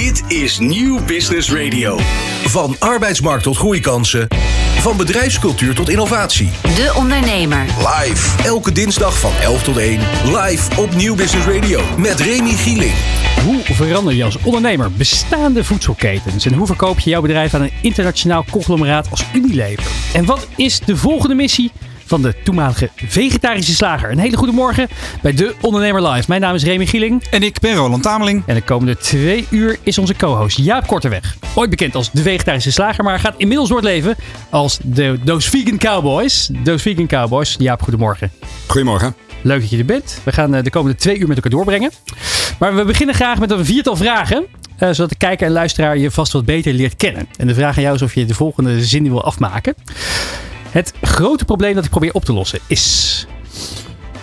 Dit is Nieuw Business Radio. Van arbeidsmarkt tot groeikansen. Van bedrijfscultuur tot innovatie. De Ondernemer. Live. Elke dinsdag van 11 tot 1. Live op Nieuw Business Radio. Met Remy Gieling. Hoe verander je als ondernemer bestaande voedselketens? En hoe verkoop je jouw bedrijf aan een internationaal conglomeraat als Unilever? En wat is de volgende missie van de toenmalige vegetarische slager? Een hele goede morgen bij De Ondernemer Live. Mijn naam is Remy Gieling. En ik ben Roland Tameling. En de komende twee uur is onze co-host Jaap Korteweg. Ooit bekend als de vegetarische slager, maar gaat inmiddels door het leven als de Those Vegan Cowboys. Those Vegan Cowboys. Jaap, goedemorgen. Goedemorgen. Leuk dat je er bent. We gaan eh, de komende twee uur met elkaar doorbrengen. Maar we beginnen graag met een viertal vragen. eh, zodat de kijker en luisteraar je vast wat beter leert kennen. En de vraag aan jou is of je de volgende zin wil afmaken. Het grote probleem dat ik probeer op te lossen is.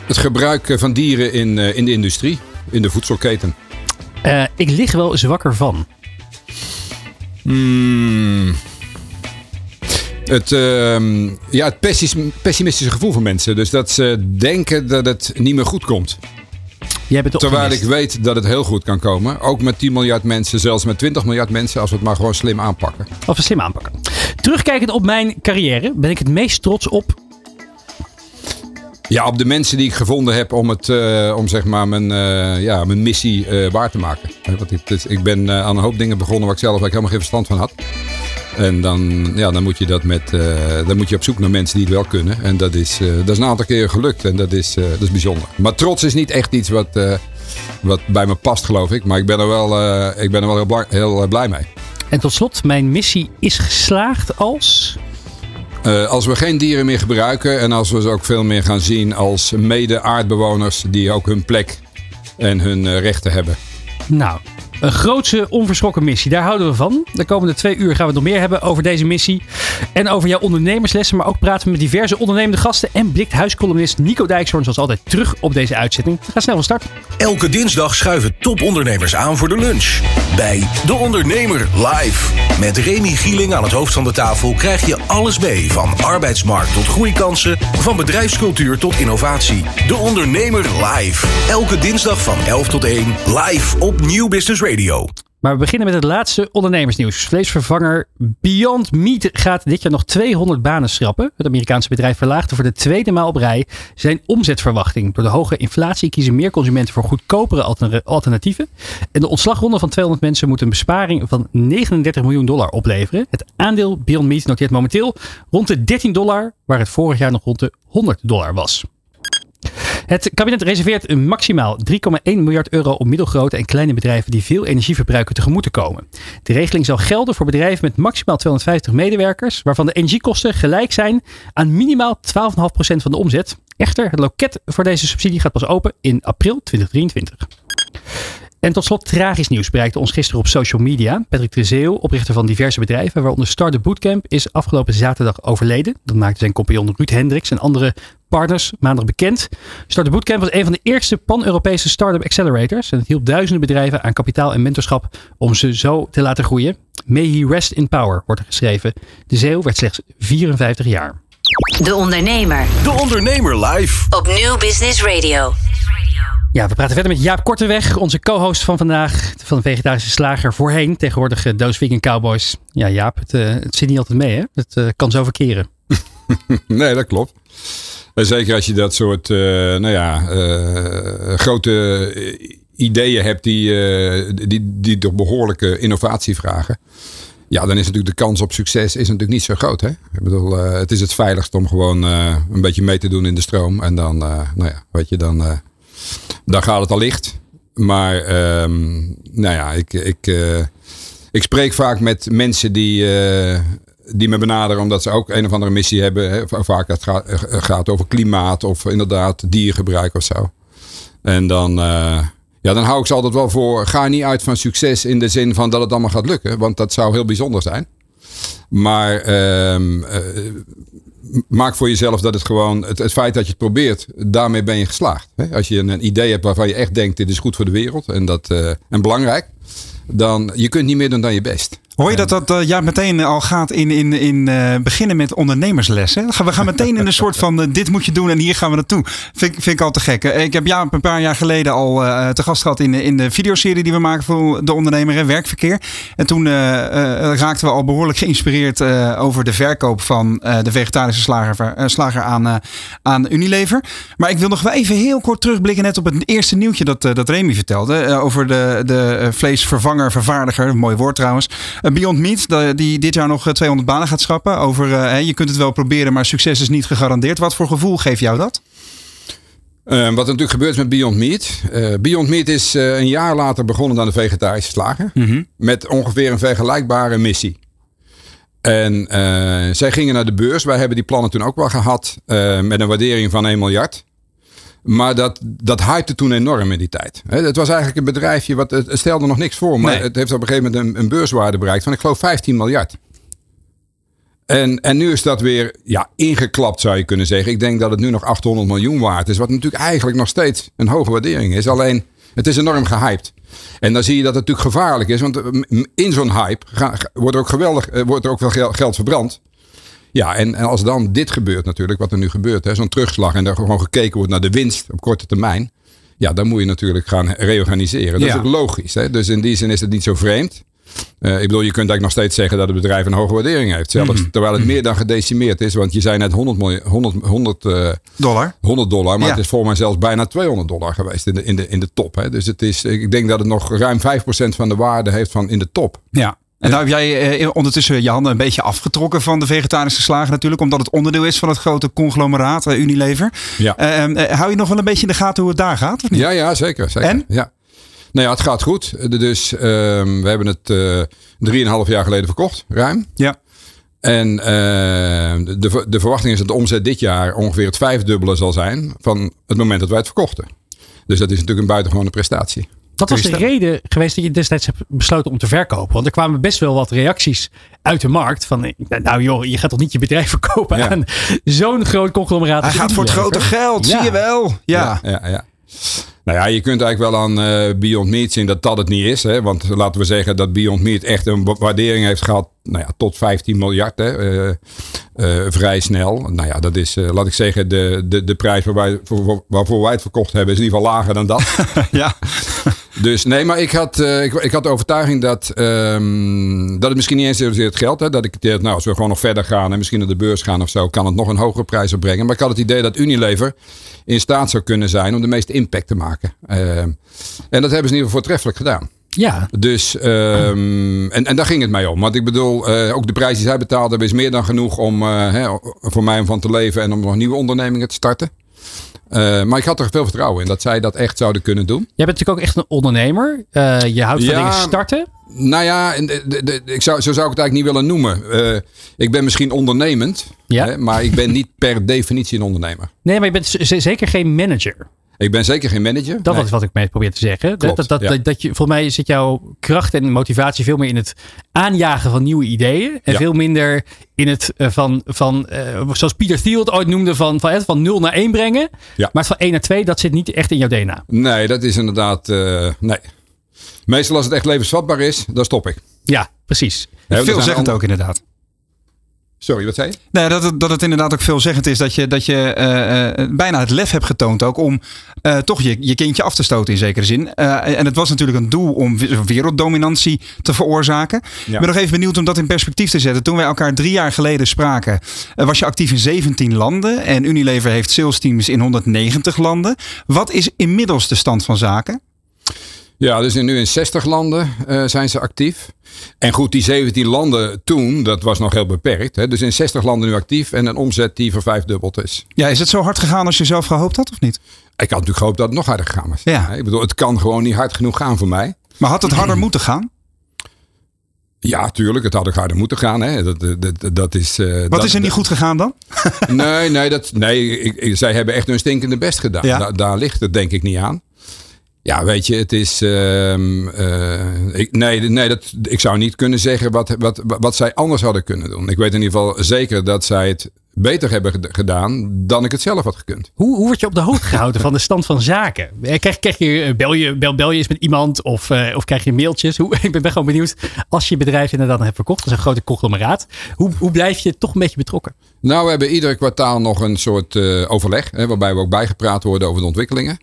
Het gebruik eh, van dieren in, eh, in de industrie, in de voedselketen. eh, ik lig wel zwakker van. Hmm. Het, ehm, ja, het pessimistische gevoel van mensen. Dus dat ze denken dat het niet meer goed komt. Terwijl ik weet dat het heel goed kan komen. Ook met 10 miljard mensen, zelfs met 20 miljard mensen. Als we het maar gewoon slim aanpakken. Of een slim aanpakken. Terugkijkend op mijn carrière ben ik het meest trots op. Ja, op de mensen die ik gevonden heb om, het, eh, om zeg maar mijn, eh, ja, mijn missie eh, waar te maken. Want ik, ik ben aan een hoop dingen begonnen waar ik zelf eigenlijk helemaal geen verstand van had. En dan, ja, dan, moet je dat met, eh, dan moet je op zoek naar mensen die het wel kunnen. En dat is, eh, dat is een aantal keer gelukt en dat is, eh, dat is bijzonder. Maar trots is niet echt iets wat, wat bij me past, geloof ik. Maar ik ben er wel, ik ben er wel heel, blij mee. En tot slot, mijn missie is geslaagd als. Als we geen dieren meer gebruiken en als we ze ook veel meer gaan zien als mede-aardbewoners die ook hun plek en hun rechten hebben. Nou, een grootse onverschrokken missie. Daar houden we van. De komende twee uur gaan we nog meer hebben over deze missie. En over jouw ondernemerslessen. Maar ook praten we met diverse ondernemende gasten. En blikt huiscolumnist Nico Dijkshoorn zoals altijd terug op deze uitzending. Gaan snel van start. Elke dinsdag schuiven topondernemers aan voor de lunch. Bij De Ondernemer live. Met Remy Gieling aan het hoofd van de tafel krijg je alles mee. Van arbeidsmarkt tot groeikansen. Van bedrijfscultuur tot innovatie. De Ondernemer live. Elke dinsdag van 11 tot 1. Live op Nieuw Business Radio. Maar we beginnen met het laatste ondernemersnieuws. Vleesvervanger Beyond Meat gaat dit jaar nog 200 banen schrappen. Het Amerikaanse bedrijf verlaagde voor de tweede maal op rij zijn omzetverwachting. Door de hoge inflatie kiezen meer consumenten voor goedkopere alter- alternatieven. En de ontslagronde van 200 mensen moet een besparing van 39 miljoen dollar opleveren. Het aandeel Beyond Meat noteert momenteel rond de 13 dollar, waar het vorig jaar nog rond de 100 dollar was. Het kabinet reserveert maximaal 3,1 miljard euro om middelgrote en kleine bedrijven die veel energie verbruiken tegemoet te komen. De regeling zal gelden voor bedrijven met maximaal 250 medewerkers, waarvan de energiekosten gelijk zijn aan minimaal 12,5% van de omzet. Echter, het loket voor deze subsidie gaat pas open in april 2023. En tot slot tragisch nieuws bereikte ons gisteren op social media. Patrick Trezeel, oprichter van diverse bedrijven, waaronder Startup Bootcamp, is afgelopen zaterdag overleden. Dat maakte zijn compagnon Ruud Hendricks en andere partners maandag bekend. Startup Bootcamp was een van de eerste pan-Europese startup accelerators. En het hielp duizenden bedrijven aan kapitaal en mentorschap om ze zo te laten groeien. May he rest in power, wordt er geschreven. De Zeeuw werd slechts 54 jaar. De Ondernemer. De Ondernemer live. Op Nieuw Business Radio. Ja, we praten verder met Jaap Korteweg, onze co-host van vandaag van de Vegetarische Slager voorheen. Tegenwoordig Doos Vegan Cowboys. Ja, Jaap, het, eh, het zit niet altijd mee, hè? Het eh, kan zo verkeren. Nee, dat klopt. En zeker als je dat soort eh, nou ja, eh, grote eh, ideeën hebt die, eh, die, die toch behoorlijke innovatie vragen. Ja, dan is natuurlijk de kans op succes is natuurlijk niet zo groot. Hè? Ik bedoel, het is het veiligst om gewoon een beetje mee te doen in de stroom. En dan, nou ja, weet je, dan, dan gaat het al licht. Maar, ehm, nou ja, ik, ik, ik spreek vaak met mensen die, die me benaderen omdat ze ook een of andere missie hebben. Hè. Va- Vaak het gaat, eh, gaat over klimaat of inderdaad diergebruik of zo. En dan, eh, ja, dan hou ik ze altijd wel voor. Ga niet uit van succes in de zin van dat het allemaal gaat lukken. Want dat zou heel bijzonder zijn. Maar ehm, eh, maak voor jezelf dat het gewoon, het, feit dat je het probeert, daarmee ben je geslaagd. Hè? Als je een, een idee hebt waarvan je echt denkt, dit is goed voor de wereld en, dat, eh, en belangrijk, dan je kunt niet meer doen dan je best. Hoor je dat dat eh, ja, meteen al gaat in, in, in eh, beginnen met ondernemerslessen? We gaan- meteen in een soort van eh, dit moet je doen en hier gaan we naartoe. Vind, ik- vind ik al te gek. Ik heb ja, een paar jaar geleden al te gast gehad in, de- in de videoserie die we maken voor de ondernemer en werkverkeer. En toen raakten we al behoorlijk geïnspireerd over de verkoop van de vegetarische slager, slager aan, aan Unilever. Maar ik wil nog wel even heel kort terugblikken net op het eerste nieuwtje dat, dat Remy vertelde. over de, de vleesvervanger, vervaardiger, mooi woord trouwens. Eh, Beyond Meat, die dit jaar nog eh, 200 banen gaat schrappen. Over, eh, hè, je kunt het wel proberen, maar succes is niet gegarandeerd. Wat voor gevoel geeft jou dat? Eh, wat er natuurlijk gebeurt met Beyond Meat. Eh, Beyond Meat is eh, een jaar later begonnen dan de vegetarische slager. Met ongeveer een vergelijkbare missie. En eh, zij gingen naar de beurs. Wij hebben die plannen toen ook wel gehad. eh, met een waardering van 1 miljard. Maar dat, dat hypte toen enorm in die tijd. Het was eigenlijk een bedrijfje, wat, het stelde nog niks voor. Maar Nee. het heeft op een gegeven moment een, een beurswaarde bereikt van ik geloof 15 miljard. En, en nu is dat weer ja, ingeklapt, zou je kunnen zeggen. Ik denk dat het nu nog 800 miljoen waard is. Wat natuurlijk eigenlijk nog steeds een hoge waardering is. Alleen, het is enorm gehyped. En dan zie je dat het natuurlijk gevaarlijk is. Want eh, m- in zo'n hype wordt er ook geweldig, eh, wordt er ook veel gel- geld verbrand. Ja, en, en als dan dit gebeurt natuurlijk, wat er nu gebeurt. hè, Zo'n terugslag en er gewoon gekeken wordt naar de winst op korte termijn. Ja, dan moet je natuurlijk gaan reorganiseren. Dat Ja. is ook logisch. Hè? Dus in die zin is het niet zo vreemd. Eh, ik bedoel, je kunt eigenlijk nog steeds zeggen dat het bedrijf een hoge waardering heeft. Zelfs terwijl het meer dan gedecimeerd is. Want je zei net 100, miljoen, 100, 100, eh, Dollar? 100 dollar. Maar Ja. het is volgens mij zelfs bijna 200 dollar geweest in de, in de, in de top. Hè? Dus het is, ik denk dat het nog ruim 5% van de waarde heeft van in de top. Ja. En nou heb jij eh, ondertussen je handen een beetje afgetrokken van de vegetarische slager natuurlijk. Omdat het onderdeel is van het grote conglomeraat eh, Unilever. Ja. Eh, eh, hou je nog wel een beetje in de gaten hoe het daar gaat? Of niet? Ja, ja, zeker. zeker. En? Ja. Nou ja, het gaat goed. Dus ehm, we hebben het 3,5 jaar geleden verkocht, ruim. Ja. En eh, de, de verwachting is dat de omzet dit jaar ongeveer het vijfdubbele zal zijn van het moment dat wij het verkochten. Dus dat is natuurlijk een buitengewone prestatie. Wat was de reden geweest dat je destijds hebt besloten om te verkopen? Want er kwamen best wel wat reacties uit de markt. Van, nou joh, je gaat toch niet je bedrijf verkopen Ja. aan zo'n groot conglomeraat. Hij gaat voor het grote geld, Ja. zie je wel. Ja. ja, ja. ja. Nou ja, je kunt eigenlijk wel aan eh, Beyond Meat zien dat dat het niet is. Hè? Want laten we zeggen dat Beyond Meat echt een wa- waardering heeft gehad nou ja, tot 15 miljard. Hè? eh, eh, vrij snel. Nou ja, dat is, eh, laat ik zeggen, de, de, de prijs waar wij, voor, voor- waarvoor wij het verkocht hebben is in ieder geval lager dan dat. ja. Dus nee, maar ik had, eh, ik, ik had de overtuiging dat, ehm, dat het misschien niet eens zozeer het geld. Hè, dat ik, dacht, nou, als we gewoon nog verder gaan en misschien naar de beurs gaan of zo, kan het nog een hogere prijs opbrengen. Maar ik had het idee dat Unilever in staat zou kunnen zijn om de meeste impact te maken. Ehm, en dat hebben ze in ieder geval voortreffelijk gedaan. Ja, Dus, ehm, en, en daar ging het mij om. Want ik bedoel, eh, ook de prijs die zij betaald hebben is meer dan genoeg om, eh, hè, voor mij om van te leven en om nog nieuwe ondernemingen te starten. Eh, maar ik had er veel vertrouwen in dat zij dat echt zouden kunnen doen. jij bent natuurlijk ook echt een ondernemer. Eh, je houdt van Ja. dingen starten. Nou ja, en de- de- de- ik zou, zo zou ik het eigenlijk niet willen noemen. Eh, ik ben misschien ondernemend, Ja. hè, maar ik ben niet per definitie een ondernemer. Nee, maar je bent zeker geen manager. Ik ben zeker geen manager. Dat Nee. is wat ik mee probeer te zeggen. Klopt, dat, dat, ja. dat, dat je, volgens mij zit jouw kracht en motivatie veel meer in het aanjagen van nieuwe ideeën. En Ja. veel minder in het eh, van, van eh, zoals Pieter Thiel het ooit noemde, van, van, van 0 naar 1 brengen. Ja. Maar het van 1 naar 2, dat zit niet echt in jouw DNA. Nee, dat is inderdaad. eh, nee. Meestal als het echt levensvatbaar is, dan stop ik. Ja, precies. Er zijn Veelzeggend an- ook inderdaad. Sorry, wat zei je? Nee, dat, het, dat het inderdaad ook veelzeggend is dat je, dat je eh, eh, bijna het lef hebt getoond ook om eh, toch je, je kindje af te stoten in zekere zin. En het was natuurlijk een doel om we- werelddominantie te veroorzaken. Ik ben nog even benieuwd om dat in perspectief te zetten. Toen wij elkaar drie jaar geleden spraken, was je actief in 17 landen. En Unilever heeft sales teams in 190 landen. Wat is inmiddels de stand van zaken? Ja, dus in- nu in 60 landen eh, zijn ze actief. En goed, die 17 landen toen, dat was nog heel beperkt. Hè? Dus in 60 landen nu actief en een omzet die vervijfdubbeld is. Ja, is het zo hard gegaan als je zelf gehoopt had of niet? Ik had natuurlijk gehoopt dat het nog harder gegaan was. Ja. Ik bedoel, het kan gewoon niet hard genoeg gaan voor mij. Maar had het harder moeten gaan? Ja, tuurlijk, het had ook harder moeten gaan. Hè? Dat, dat, dat, is, eh, Wat dat- is er niet goed gegaan dan? Nee, nee, dat, nee ik, ik- zij hebben echt hun stinkende best gedaan. Ja. Da- daar ligt het denk ik niet aan. Ja, weet je, het is. ehm, eh, ik, nee, nee dat, ik zou niet kunnen zeggen wat, wat, wat zij anders hadden kunnen doen. Ik weet in ieder geval zeker dat zij het beter hebben ged- gedaan dan ik het zelf had gekund. Hoe, hoe word je op de hoogte gehouden van de stand van zaken? Eh, Krijg, krijg je, eh, bel je, bel, bel je eens met iemand of, of krijg je mailtjes? Hoe, ik ben, ben gewoon benieuwd, als je bedrijf inderdaad hebt verkocht, dat is een grote conglomeraat. Hoe, hoe blijf je toch een beetje betrokken? Nou, we hebben ieder kwartaal nog een soort overleg. Hè, waarbij we ook bijgepraat worden over de ontwikkelingen.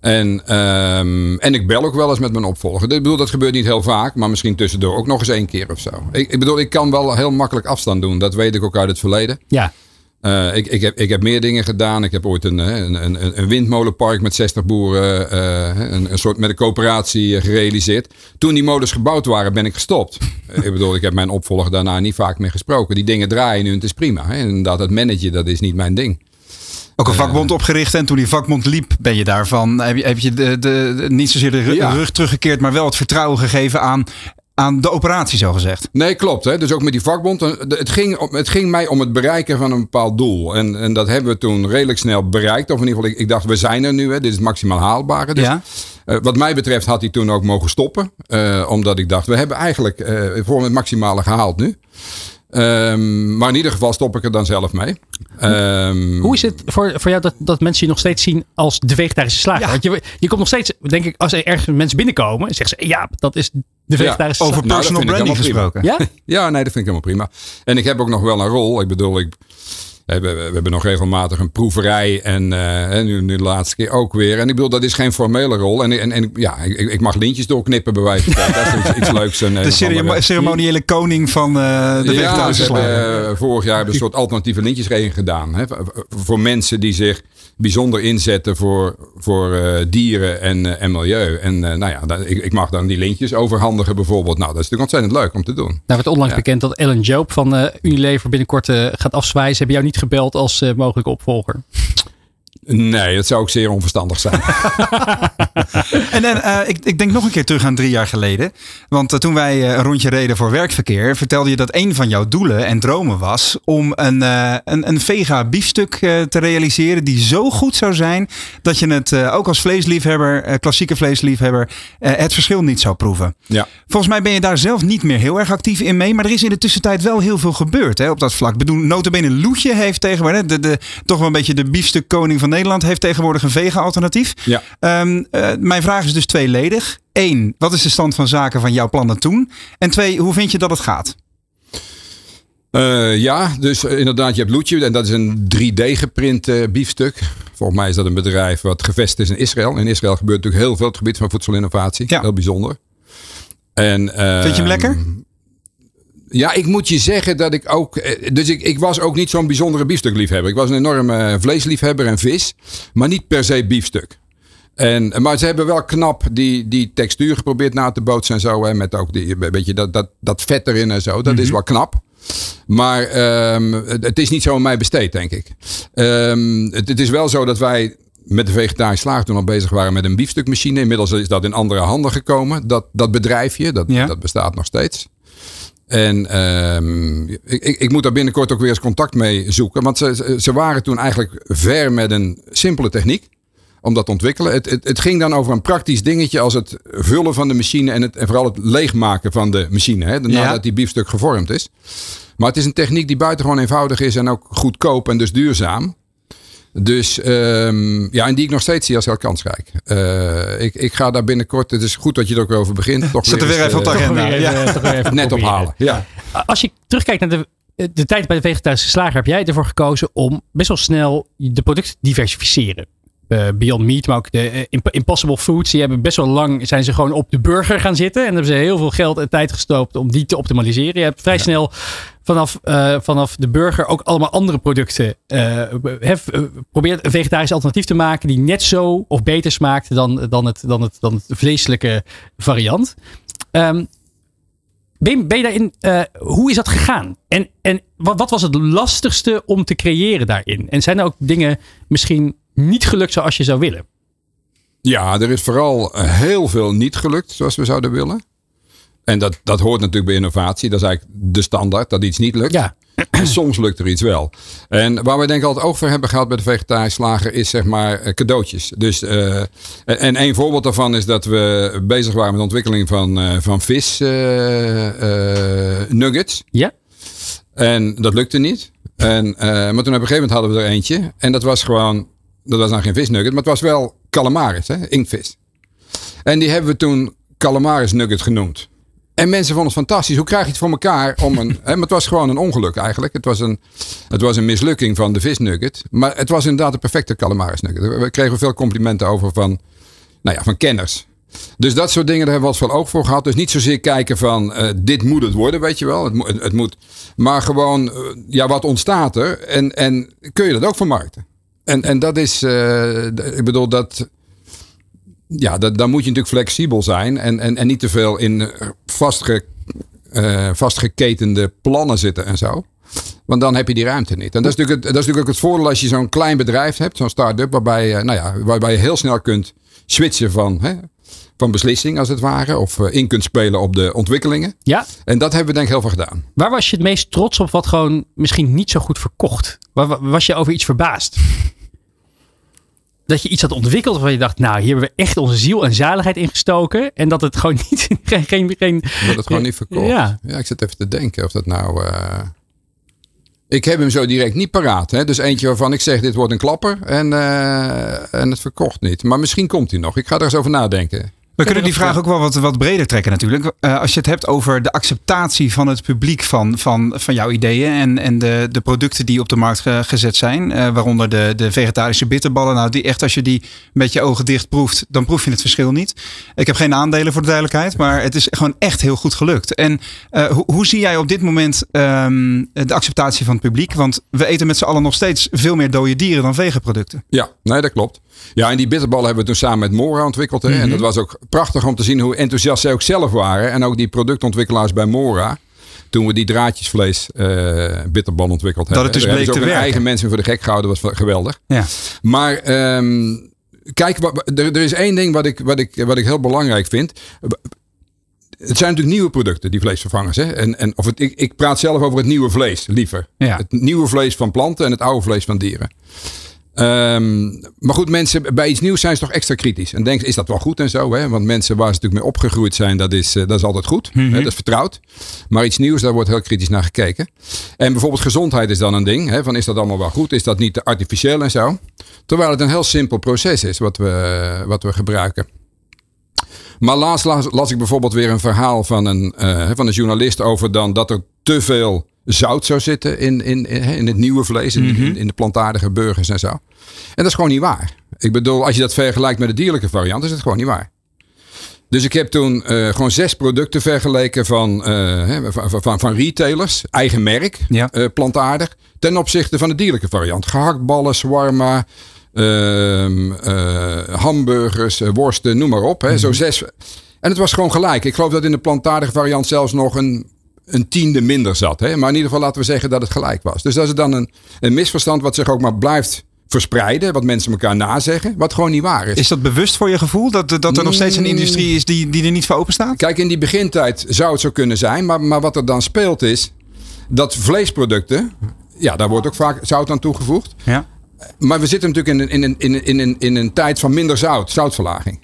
En, ehm, en ik bel ook wel eens met mijn opvolger. Ik bedoel, dat gebeurt niet heel vaak. Maar misschien tussendoor ook nog eens één keer of zo. Ik, ik bedoel, ik kan wel heel makkelijk afstand doen. Dat weet ik ook uit het verleden. Ja, Eh, ik, ik, heb, ik heb meer dingen gedaan. Ik heb ooit een, hè, een, een, een windmolenpark met 60 boeren, eh, een, een soort met een coöperatie eh, gerealiseerd. Toen die molens gebouwd waren, ben ik gestopt. Eh, ik bedoel, ik heb mijn opvolger daarna niet vaak meer gesproken. Die dingen draaien nu en het is prima. Hè. Inderdaad, het managen, dat is niet mijn ding. Ook een vakbond opgericht en toen die vakbond liep, ben je daarvan, heb je, heb je de, niet zozeer de Ja. rug teruggekeerd, maar wel het vertrouwen gegeven aan, aan de operatie, zo gezegd. Nee, klopt. Hè? Dus ook met die vakbond. eh, Het ging, het ging mij om het bereiken van een bepaald doel. En, en dat hebben we toen redelijk snel bereikt. Of in ieder geval, ik, ik dacht, we zijn er nu. Hè? Dit is maximaal haalbare. Dus, Ja. eh, wat mij betreft had hij toen ook mogen stoppen. Eh, omdat ik dacht, we hebben eigenlijk voor het maximale gehaald nu. Ehm, maar in ieder geval stop ik er dan zelf mee. Ehm, hoe is het voor, voor jou dat, dat mensen je nog steeds zien als de vegetarische slager? Ja. Want je, je komt nog steeds, denk ik, als er ergens mensen binnenkomen, zeggen ze, ja, dat is de vegetarische Over slager. Nou, personal branding gesproken. Ja? Ja, nee, dat vind ik helemaal prima. En ik heb ook nog wel een rol. Ik bedoel, ik, we, hebben, we hebben nog regelmatig een proeverij. En, eh, en nu, nu de laatste keer ook weer. En ik bedoel, dat is geen formele rol. En, en, en ja, ik, ik mag lintjes doorknippen bij wijze van spreken. Dat is iets, iets leuks. En, De ceremoniële koning van eh, de ja, hebben, eh, vorig jaar hebben we een soort alternatieve lintjesregeling gedaan. Hè, voor mensen die zich bijzonder inzetten voor, voor eh, dieren en, eh, en milieu. En eh, nou ja, ik, ik mag dan die lintjes overhandigen bijvoorbeeld. Nou, dat is natuurlijk ontzettend leuk om te doen. Nou werd onlangs Ja. bekend dat Ellen Joop van Unilever binnenkort gaat afzwaaien. Ze hebben jou niet gebeld als mogelijke opvolger. Nee, dat zou ook zeer onverstandig zijn. En, en eh, ik, ik denk nog een keer terug aan drie jaar geleden. Want eh, toen wij eh, een rondje reden voor werkverkeer, vertelde je dat een van jouw doelen en dromen was om een, een, een vega biefstuk te realiseren die zo goed zou zijn dat je het ook als vleesliefhebber, klassieke vleesliefhebber, het verschil niet zou proeven. ja. Volgens mij ben je daar zelf niet meer heel erg actief in mee. Maar er is in de tussentijd wel heel veel gebeurd hè, op dat vlak. Ik bedoel, notabene Loetje heeft tegenwoordig, de, toch wel een beetje de biefstuk koning van Nederland, heeft tegenwoordig een vega-alternatief. Ja. Ehm, eh, mijn vraag is dus tweeledig. Eén, wat is de stand van zaken van jouw plannen toen? En twee, hoe vind je dat het gaat? Eh, ja, dus inderdaad, je hebt Loetje en dat is een 3D-geprint eh, biefstuk. Volgens mij is dat een bedrijf wat gevestigd is in Israël. In Israël gebeurt natuurlijk heel veel op het gebied van voedselinnovatie. Ja. Heel bijzonder. En, Vind je hem lekker? Ja, ik moet je zeggen dat ik ook. eh, Dus ik, ik was ook niet zo'n bijzondere biefstukliefhebber. Ik was een enorme eh, vleesliefhebber en vis, maar niet per se biefstuk. En, maar ze hebben wel knap die, die textuur geprobeerd na te bootsen en zo. Hè, met ook die, een beetje dat, dat, dat vet erin en zo. Dat is wel knap. Maar ehm, het, is niet zo aan mij besteed, denk ik. Ehm, het, het is wel zo dat wij met de vegetarische slager toen al bezig waren met een biefstukmachine. Inmiddels is dat in andere handen gekomen. Dat, dat bedrijfje, dat, Ja. dat bestaat nog steeds. En ehm, ik, ik, moet daar binnenkort ook weer eens contact mee zoeken. Want ze, ze- ze waren toen eigenlijk ver met een simpele techniek. Om dat te ontwikkelen. Het, het, het ging dan over een praktisch dingetje als het vullen van de machine. En, het, en vooral het leegmaken van de machine. Hè, nadat Ja. die biefstuk gevormd is. Maar het is een techniek die buitengewoon eenvoudig is. En ook goedkoop en dus duurzaam. Dus ehm, ja, en die ik nog steeds zie als heel kansrijk. Eh, ik, ik ga daar binnenkort. Het is goed dat je er ook weer over begint. Toch Zet er weer eens, even op de eh, agenda. Toch weer even- Ja. even net ophalen. Ja. Als je terugkijkt naar de, de tijd bij de vegetarische slager, heb jij ervoor gekozen om best wel snel de producten te diversificeren. Eh, Beyond Meat, maar ook de Imp- Impossible Foods, die hebben best wel lang zijn ze gewoon op de burger gaan zitten. En hebben ze heel veel geld en tijd gestopt om die te optimaliseren. Je hebt vrij snel vanaf, eh, vanaf de burger ook allemaal andere producten. eh, probeert een vegetarisch alternatief te maken die net zo of beter smaakt dan, dan, het, dan, het, dan het vleeselijke variant. Ehm, ben je, ben je daarin, hoe is dat gegaan? En, en wat, wat was het lastigste om te creëren daarin? En zijn er ook dingen misschien niet gelukt zoals je zou willen? Ja, er is vooral heel veel niet gelukt zoals we zouden willen. En dat, dat hoort natuurlijk bij innovatie. Dat is eigenlijk de standaard, dat iets niet lukt. Ja, En Soms lukt er iets wel. En waar wij denk ik altijd oog voor hebben gehad bij de vegetarische slager is zeg maar eh, cadeautjes. Dus, eh, en- en een voorbeeld daarvan is dat we bezig waren met de ontwikkeling van, eh, van vis nuggets. ja? En dat lukte niet. En, maar toen op een gegeven moment hadden we er eentje. En dat was gewoon, dat was dan geen visnugget, maar het was wel calamaris, hè, inktvis. En die hebben we toen calamaris nugget genoemd. En mensen vonden het fantastisch. Hoe krijg je het voor elkaar om een. Hè, maar het was gewoon een ongeluk eigenlijk. Het was een, het was een mislukking van de visnugget. Maar het was inderdaad de perfecte calamaris nugget. We kregen veel complimenten over van, nou ja, van kenners. Dus dat soort dingen, daar hebben we wat veel oog voor gehad. Dus niet zozeer kijken van eh, dit moet het worden, weet je wel. Het, het, het moet, maar gewoon, eh, ja, wat ontstaat er? En, en kun je dat ook vermarkten? En, en dat is, eh, ik bedoel, dat, ja, dat, dan moet je natuurlijk flexibel zijn. En, en, en niet te veel in eh, vastge, eh, vastgeketende plannen zitten en zo. Want dan heb je die ruimte niet. En dat is natuurlijk het, dat is natuurlijk ook het voordeel als je zo'n klein bedrijf hebt, zo'n start-up, waarbij, eh, nou ja, waarbij je heel snel kunt switchen van, hè, van beslissing als het ware. Of in kunt spelen op de ontwikkelingen. Ja, En dat hebben we denk ik heel veel gedaan. waar was je het meest trots op wat gewoon misschien niet zo goed verkocht? Was je over iets verbaasd? Dat je iets had ontwikkeld waarvan je dacht, nou, hier hebben we echt onze ziel en zaligheid in gestoken. En dat het gewoon niet, geen, geen, geen Dat het gewoon niet verkocht. Ja. Ja. ik zit even te denken of dat nou... eh, Ik heb hem zo direct niet paraat. Hè? Dus eentje waarvan ik zeg, dit wordt een klapper. En, eh, en het verkocht niet. Maar misschien komt hij nog. Ik ga er eens over nadenken. We kunnen die vraag ook wel wat, wat breder trekken natuurlijk. Eh, als je het hebt over de acceptatie van het publiek van, van, van jouw ideeën en, en de, de producten die op de markt ge- gezet zijn. eh, waaronder de, de vegetarische bitterballen. Nou, die echt als je die met je ogen dicht proeft, dan proef je het verschil niet. Ik heb geen aandelen voor de duidelijkheid, maar het is gewoon echt heel goed gelukt. En eh, hoe, hoe zie jij op dit moment ehm, de acceptatie van het publiek? Want we eten met z'n allen nog steeds veel meer dode dieren dan vegenproducten. Ja, nee, dat klopt. Ja, en die bitterballen hebben we toen samen met Mora ontwikkeld. Hè? Mhm. En dat was ook prachtig om te zien hoe enthousiast zij ook zelf waren. En ook die productontwikkelaars bij Mora. Toen we die draadjesvlees eh bitterbal ontwikkeld hebben. het dus bleek te werken. eigen mensen voor de gek gehouden. was geweldig. Ja. Maar ehm, kijk, er, er is één ding wat ik, wat, ik, wat ik heel belangrijk vind. Het zijn natuurlijk nieuwe producten, die vleesvervangers. Hè? En, en, of het, ik, ik praat zelf over het nieuwe vlees, liever. Ja. Het nieuwe vlees van planten en het oude vlees van dieren. Ehm, maar goed, mensen bij iets nieuws zijn ze toch extra kritisch. En denken, is dat wel goed en zo? Hè? Want mensen waar ze natuurlijk mee opgegroeid zijn, dat is, eh, dat is altijd goed. hè? Dat is vertrouwd. Maar iets nieuws, daar wordt heel kritisch naar gekeken. En bijvoorbeeld gezondheid is dan een ding. Hè? Van, is dat allemaal wel goed? Is dat niet te artificieel en zo? Terwijl het een heel simpel proces is wat we, wat we gebruiken. Maar laatst las, las ik bijvoorbeeld weer een verhaal van een, eh, van een journalist over dan dat er te veel zout zou zitten in, in, in, in het nieuwe vlees, in, in, in de plantaardige burgers en zo. En dat is gewoon niet waar. Ik bedoel, als je dat vergelijkt met de dierlijke variant, is het gewoon niet waar. Dus ik heb toen eh, gewoon zes producten vergeleken van, eh, hè, van, van, van retailers, eigen merk, Ja. eh, plantaardig, ten opzichte van de dierlijke variant. Gehaktballen, shawarma, ehm, eh, hamburgers, worsten, noem maar op. Hè, Zo zes. En het was gewoon gelijk. Ik geloof dat in de plantaardige variant zelfs nog een, een tiende minder zat. Hè? Maar in ieder geval laten we zeggen dat het gelijk was. Dus dat is dan een, een misverstand wat zich ook maar blijft verspreiden. Wat mensen elkaar nazeggen. Wat gewoon niet waar is. Is dat bewust voor je gevoel dat, dat er nog steeds een industrie is die, die er niet voor open staat? Kijk, in die begintijd zou het zo kunnen zijn. Maar, maar wat er dan speelt is dat vleesproducten. Ja, daar wordt ook vaak zout aan toegevoegd. Ja. Maar we zitten natuurlijk in een, in een, in een, in een, in een tijd van minder zout, zoutverlaging.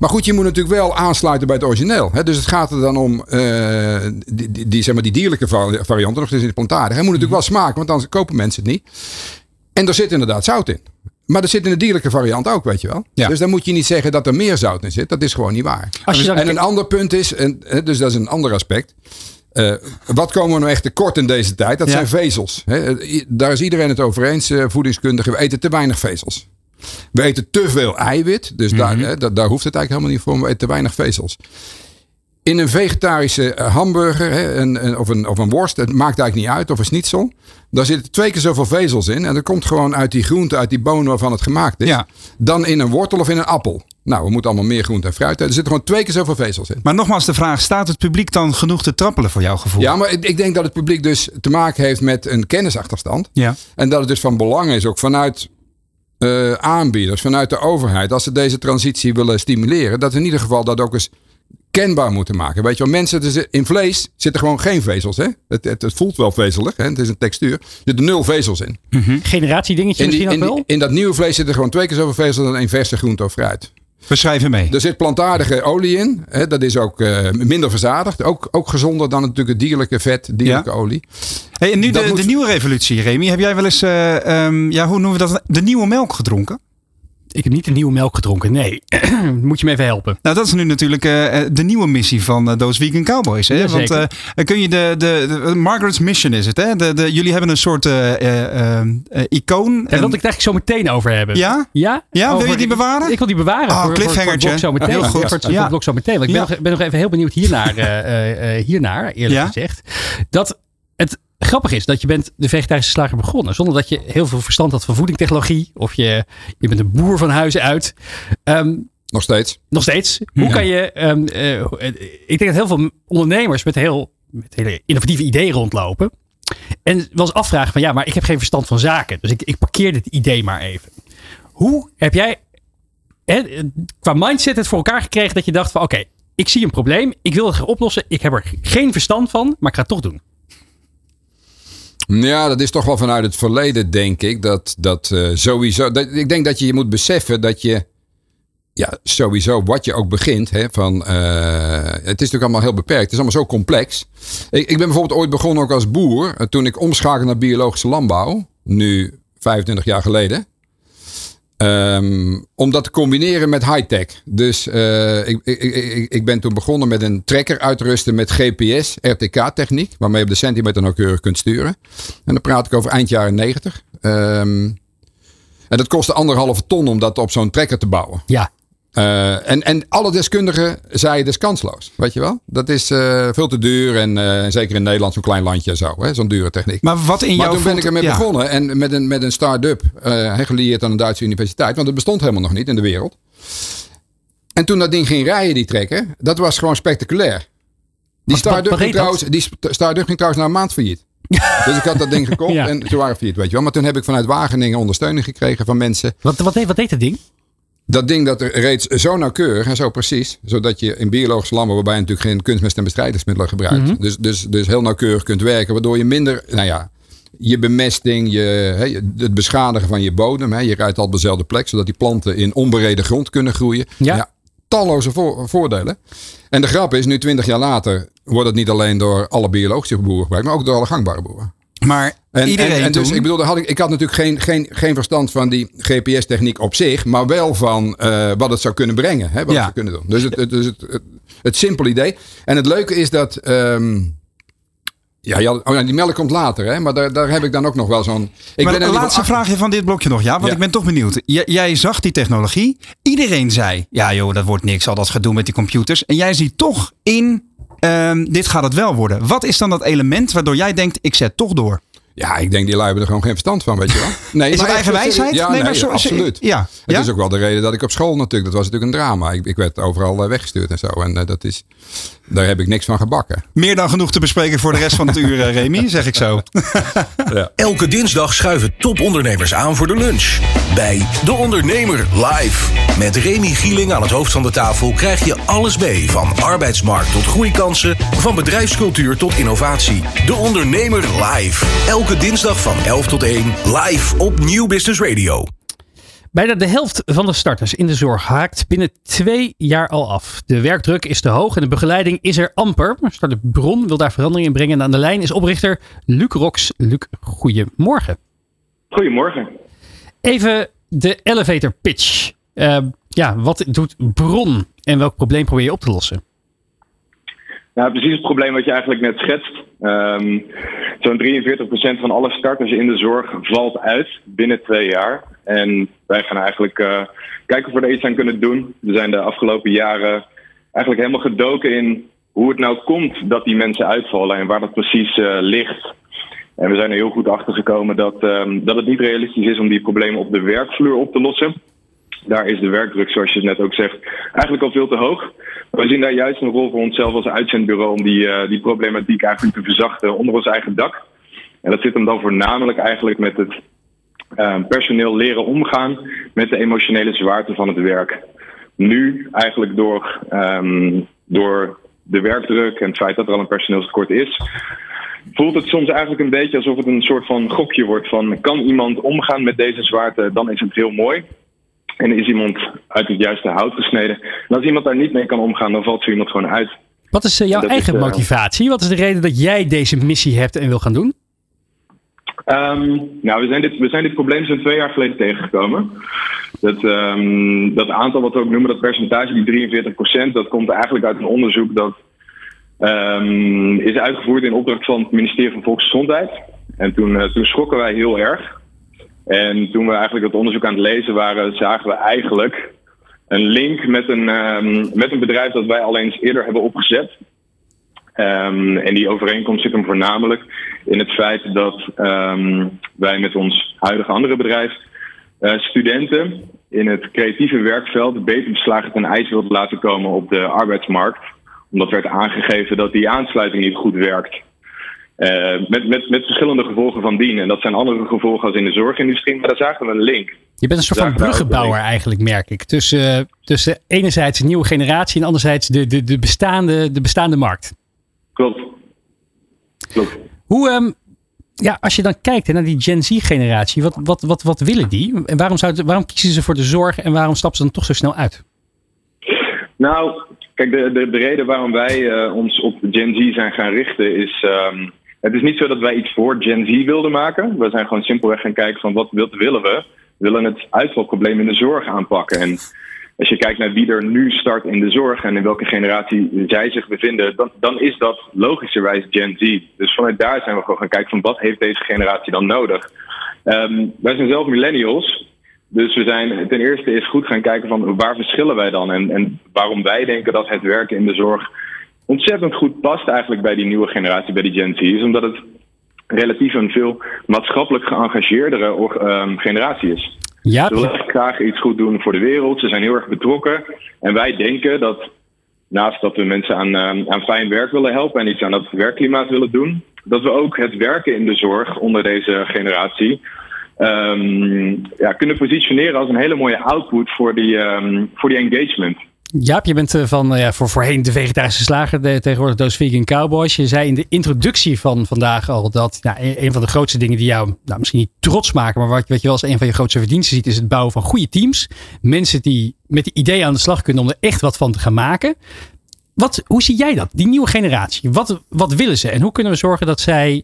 Maar goed, je moet natuurlijk wel aansluiten bij het origineel. Hè? Dus het gaat er dan om eh, die, die, die, zeg maar, die dierlijke vari- varianten, nog steeds in de plantaardig. Hij moet natuurlijk wel smaken, want anders kopen mensen het niet. En er zit inderdaad zout in. Maar er zit in de dierlijke variant ook, weet je wel. Ja. Dus dan moet je niet zeggen dat er meer zout in zit. Dat is gewoon niet waar. En een ander punt is, en, dus dat is een ander aspect. Eh, wat komen we nou echt tekort in deze tijd? Dat Ja. zijn vezels. Daar is iedereen het over eens, eh, voedingskundigen. We eten te weinig vezels. We eten te veel eiwit. Dus daar, hè, daar, hoeft het eigenlijk helemaal niet voor. We eten te weinig vezels. In een vegetarische eh, hamburger hè, een, een- of, een, of een worst, het maakt eigenlijk niet uit, of een schnitzel. Daar zitten twee keer zoveel vezels in. En dat komt gewoon uit die groente, uit die bonen waarvan het gemaakt is. Ja. Dan in een wortel of in een appel. Nou, we moeten allemaal meer groente en fruit. eten. Er zitten gewoon twee keer zoveel vezels in. Maar nogmaals de vraag, staat het publiek dan genoeg te trappelen voor jouw gevoel? Ja, maar ik, ik denk dat het publiek dus te maken heeft met een kennisachterstand. Ja. En dat het dus van belang is, ook vanuit eh, aanbieders, vanuit de overheid, als ze deze transitie willen stimuleren, dat in ieder geval dat ook eens kenbaar moeten maken. Weet je wel, mensen, in vlees zitten gewoon geen vezels. Hè? Het, het, het voelt wel vezelig, hè? het is een textuur. Er zitten nul vezels in. generatiedingetje In, die, misschien in, ook wel? die- in dat nieuwe vlees zitten gewoon twee keer zoveel vezels dan in verse groente of fruit. Beschrijf hem mee. Er zit plantaardige olie in. Hè, dat is ook eh, minder verzadigd. Ook, ook gezonder dan natuurlijk het dierlijke vet, dierlijke olie. Hey, en nu de, moet- de nieuwe revolutie, Remy. Heb jij wel eens, eh, ehm, ja, hoe noemen we dat? De nieuwe melk gedronken? Ik heb niet de nieuwe melk gedronken. Nee. Moet je me even helpen. Nou, dat is nu natuurlijk eh, eh, de nieuwe missie van eh, Those Vegan Cowboys. Hè? Want kun je de, de, de- Margaret's Mission is het, hè? De, de, jullie hebben een soort eh, eh, eh, eh, icoon. Daar wilde ik het eigenlijk zo meteen over hebben. Ja? Ja? Ja, wil je die bewaren? Ik wil die bewaren. Oh, voor, voor- voor het cliffhangertje. blok zo meteen. Heel goed. Voor voor Ja. blok zo meteen. Want ik ben, Ja. nog, ben nog even heel benieuwd hiernaar, hiernaar eerlijk gezegd. Dat het grappig is dat je bent de vegetarische slager begonnen. Zonder dat je heel veel verstand had van voedingtechnologie. Of je, je bent een boer van huis uit. Ehm, Nog steeds. nog steeds. Hoe kan je. ehm, eh, ik denk dat heel veel ondernemers met heel met hele innovatieve ideeën rondlopen. En wel eens afvragen van ja, maar ik heb geen verstand van zaken. Dus ik, ik parkeer dit idee maar even. Hoe heb jij hè, qua mindset het voor elkaar gekregen dat je dacht van oké, ik zie een probleem. Ik wil het gaan oplossen. Ik heb er geen verstand van, maar ik ga het toch doen. Ja, dat is toch wel vanuit het verleden, denk ik. Dat, dat eh, sowieso. Dat, ik denk dat je je moet beseffen dat je. Ja, sowieso wat je ook begint. Hè, van, eh, het is natuurlijk allemaal heel beperkt. Het is allemaal zo complex. Ik, ik ben bijvoorbeeld ooit begonnen ook als boer. eh, Toen ik omschakelde naar biologische landbouw. Nu 25 jaar geleden. Ehm, om dat te combineren met high-tech. Dus eh, ik, ik, ik, ben toen begonnen met een trekker uitrusten met GPS, RTK-techniek. Waarmee je op de centimeter nauwkeurig kunt sturen. En dan praat ik over eind jaren 90. Ehm, en dat kostte anderhalve ton om dat op zo'n trekker te bouwen. Ja, Eh, en, en alle deskundigen zeiden is kansloos. Weet je wel? Dat is eh, veel te duur. En eh, zeker in Nederland zo'n klein landje en zo. hè, Zo'n dure techniek. Maar wat in Maar jouw toen ben ik ermee ja. begonnen. En met een, met een start-up. gelieerd aan een Duitse universiteit. Want het bestond helemaal nog niet in de wereld. En toen dat ding ging rijden, die trekker. Dat was gewoon spectaculair. Die start-up ging, dat? trouwens, die st- start-up ging trouwens na een maand failliet. dus ik had dat ding gekocht Ja. en ze waren failliet, weet je wel. Maar toen heb ik vanuit Wageningen ondersteuning gekregen van mensen. wat, wat, deed, wat deed het ding? Dat ding dat er reeds zo nauwkeurig en zo precies. Zodat je in biologische landbouw, waarbij je natuurlijk geen kunstmest en bestrijdingsmiddelen gebruikt. Mhm. dus, dus, dus heel nauwkeurig kunt werken. Waardoor je minder, nou ja, je bemesting, je, het beschadigen van je bodem. Je rijdt al op dezelfde plek, zodat die planten in onbereden grond kunnen groeien. Ja. talloze voor- voordelen. En de grap is, nu twintig jaar later, wordt het niet alleen door alle biologische boeren gebruikt, maar ook door alle gangbare boeren. Maar En, iedereen en, en dus, ik bedoel, had ik, ik had natuurlijk geen, geen, geen verstand van die GPS-techniek op zich, maar wel van eh, wat het zou kunnen brengen, hè, wat Ja. het kunnen doen. Dus het, het, dus het, het, het simpele idee. En het leuke is dat. ehm, ja, ja, oh ja, die melk komt later, hè? maar daar, daar heb ik dan ook nog wel zo'n. Ik maar ben een laatste achter- vraagje van dit blokje nog, ja? Want Ja. ik ben toch benieuwd. J- jij zag die technologie. Iedereen zei, ja joh, dat wordt niks. Al dat gedoe met die computers. En jij ziet toch in, ehm, dit gaat het wel worden. Wat is dan dat element waardoor jij denkt, ik zet toch door? Ja, ik denk die lui hebben er gewoon geen verstand van, weet je wel. Nee, Is maar het eigen wijsheid? Ja, Nee, nee, maar zo- absoluut. ja. Het Ja? is ook wel de reden dat ik op school natuurlijk, dat was natuurlijk een drama. Ik, ik werd overal eh, weggestuurd en zo. En eh, dat is, daar heb ik niks van gebakken. Meer dan genoeg te bespreken voor de rest van het uur, eh, Remy, zeg ik zo. Elke dinsdag schuiven topondernemers aan voor de lunch. Bij De Ondernemer live. Met Remy Gieling aan het hoofd van de tafel krijg je alles mee. Van arbeidsmarkt tot groeikansen, van bedrijfscultuur tot innovatie. De Ondernemer live. Elke dinsdag van 11 tot 1 live op Nieuw Business Radio. Bijna de helft van de starters in de zorg haakt binnen twee jaar al af. De werkdruk is te hoog en de begeleiding is er amper. Startup Bron wil daar verandering in brengen. En aan de lijn is oprichter Luc Rox. Luc, goedemorgen. Goedemorgen. Even de elevator pitch. Eh, ja, wat doet Bron en welk probleem probeer je op te lossen? Nou, precies het probleem wat je eigenlijk net schetst. Ehm, Zo'n 43% van alle starters in de zorg valt uit binnen twee jaar. En wij gaan eigenlijk eh, kijken of we er iets aan kunnen doen. We zijn de afgelopen jaren eigenlijk helemaal gedoken in hoe het nou komt dat die mensen uitvallen en waar dat precies eh, ligt. En we zijn er heel goed achter gekomen dat, ehm, dat het niet realistisch is om die problemen op de werkvloer op te lossen. Daar is de werkdruk, zoals je net ook zegt, eigenlijk al veel te hoog. We zien daar juist een rol voor onszelf als uitzendbureau om die, eh, die problematiek eigenlijk te verzachten onder ons eigen dak. En dat zit hem dan voornamelijk eigenlijk met het eh, personeel leren omgaan met de emotionele zwaarte van het werk. Nu eigenlijk door, ehm, door de werkdruk en het feit dat er al een personeelstekort is, voelt het soms eigenlijk een beetje alsof het een soort van gokje wordt van kan iemand omgaan met deze zwaarte, dan is het heel mooi. En is iemand uit het juiste hout gesneden. En als iemand daar niet mee kan omgaan, dan valt zo iemand gewoon uit. Wat is eh, jouw eigen is, eh, motivatie? Wat is de reden dat jij deze missie hebt en wil gaan doen? Ehm, nou, we zijn, dit, we zijn dit probleem zo'n twee jaar geleden tegengekomen. Dat, ehm, dat aantal wat we ook noemen, dat percentage, die 43%, dat komt eigenlijk uit een onderzoek dat ehm, is uitgevoerd in opdracht van het ministerie van Volksgezondheid. En toen, eh, toen schrokken wij heel erg. En toen we eigenlijk dat onderzoek aan het lezen waren, zagen we eigenlijk een link met een, ehm, met een bedrijf dat wij al eens eerder hebben opgezet. Ehm, en die overeenkomst zit hem voornamelijk in het feit dat ehm, wij met ons huidige andere bedrijf eh, studenten in het creatieve werkveld beter beslagen ten ijs wilden laten komen op de arbeidsmarkt. Omdat werd aangegeven dat die aansluiting niet goed werkt. Eh, met, met, met verschillende gevolgen van dien. En dat zijn andere gevolgen als in de zorgindustrie. Maar daar zagen we een link. Je bent een soort van bruggenbouwer eigenlijk, merk ik. Tussen, eh, tussen enerzijds de nieuwe generatie en anderzijds de, de, de, bestaande, de bestaande markt. Klopt. Klopt. Hoe, ehm, ja, als je dan kijkt naar die Gen Z-generatie, wat, wat, wat, wat willen die? En waarom, zou, waarom kiezen ze voor de zorg en waarom stappen ze dan toch zo snel uit? Nou, kijk, de, de, de reden waarom wij eh, ons op Gen Z zijn gaan richten is. ehm, het is niet zo dat wij iets voor Gen Z wilden maken. We zijn gewoon simpelweg gaan kijken van wat wil- willen we? We willen het uitvalprobleem in de zorg aanpakken. En als je kijkt naar wie er nu start in de zorg en in welke generatie zij zich bevinden, dan, dan is dat logischerwijs Gen Z. Dus vanuit daar zijn we gewoon gaan kijken van wat heeft deze generatie dan nodig? Ehm, wij zijn zelf millennials. Dus we zijn ten eerste eens goed gaan kijken van waar verschillen wij dan? En, en waarom wij denken dat het werken in de zorg ontzettend goed past eigenlijk bij die nieuwe generatie, bij die Gen Z. Is omdat het relatief een veel maatschappelijk geëngageerdere ehm, generatie is. Ja, Ze willen graag iets goed doen voor de wereld. Ze zijn heel erg betrokken. En wij denken dat naast dat we mensen aan, ehm, aan fijn werk willen helpen en iets aan het werkklimaat willen doen, dat we ook het werken in de zorg onder deze generatie ehm, ja, kunnen positioneren als een hele mooie output voor die, voor die engagement. Jaap, je bent eh, van eh, ja, voor voorheen de vegetarische slager, tegenwoordig Doos Vegan Cowboys. Je zei in de introductie van vandaag al dat nou, een een van de grootste dingen die jou nou, misschien niet trots maken, maar wat, wat je wel als een van je grootste verdiensten ziet, is het bouwen van goede teams. Mensen die met die ideeën aan de slag kunnen om er echt wat van te gaan maken. Wat, hoe zie jij dat? Die nieuwe generatie. Wat, wat willen ze? En hoe kunnen we zorgen dat zij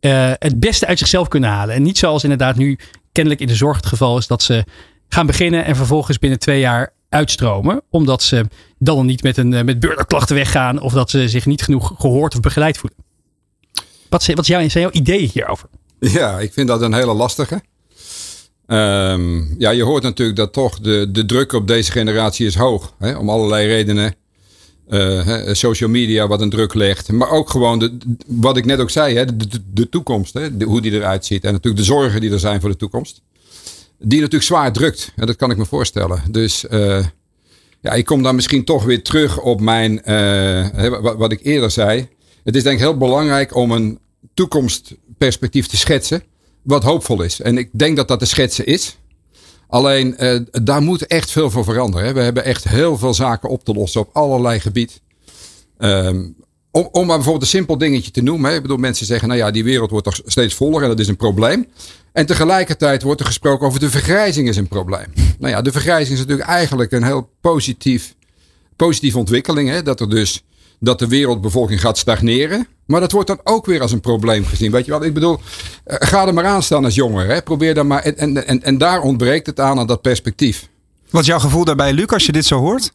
eh, het beste uit zichzelf kunnen halen? En niet zoals inderdaad nu kennelijk in de zorg het geval is dat ze gaan beginnen en vervolgens binnen twee jaar uitstromen. Omdat ze dan niet met, een, eh, met burgerklachten weggaan of dat ze zich niet genoeg gehoord of begeleid voelen. Wat, zijn- wat zijn jouw ideeën hierover? Ja, ik vind dat een hele lastige. Ehm, ja, je hoort natuurlijk dat toch de, de druk op deze generatie is hoog. Hè, om allerlei redenen. Eh, social media wat een druk legt. Maar ook gewoon de, wat ik net ook zei. Hè, de, de, toekomst. Hè, hoe die eruit ziet. En natuurlijk de zorgen die er zijn voor de toekomst. Die natuurlijk zwaar drukt. En dat kan ik me voorstellen. Dus eh, ja, ik kom dan misschien toch weer terug op mijn, eh, wat, wat ik eerder zei. Het is denk ik heel belangrijk om een toekomstperspectief te schetsen. Wat hoopvol is. En ik denk dat dat te schetsen is. Alleen eh, daar moet echt veel voor veranderen. We hebben echt heel veel zaken op te lossen op allerlei gebied. Ehm, om, maar bijvoorbeeld een simpel dingetje te noemen. Hè. Ik bedoel, mensen zeggen, nou ja, die wereld wordt toch steeds voller en dat is een probleem. En tegelijkertijd wordt er gesproken over de vergrijzing is een probleem. Nou ja, de vergrijzing is natuurlijk eigenlijk een heel positief, positieve ontwikkeling. Hè. Dat er dus dat de wereldbevolking gaat stagneren. Maar dat wordt dan ook weer als een probleem gezien. Weet je wat? Ik bedoel, eh, ga er maar aan staan als jonger. Hè. Probeer dan maar. En, en, en, en daar ontbreekt het aan aan dat perspectief. Wat is jouw gevoel daarbij, Luc, als je dit zo hoort?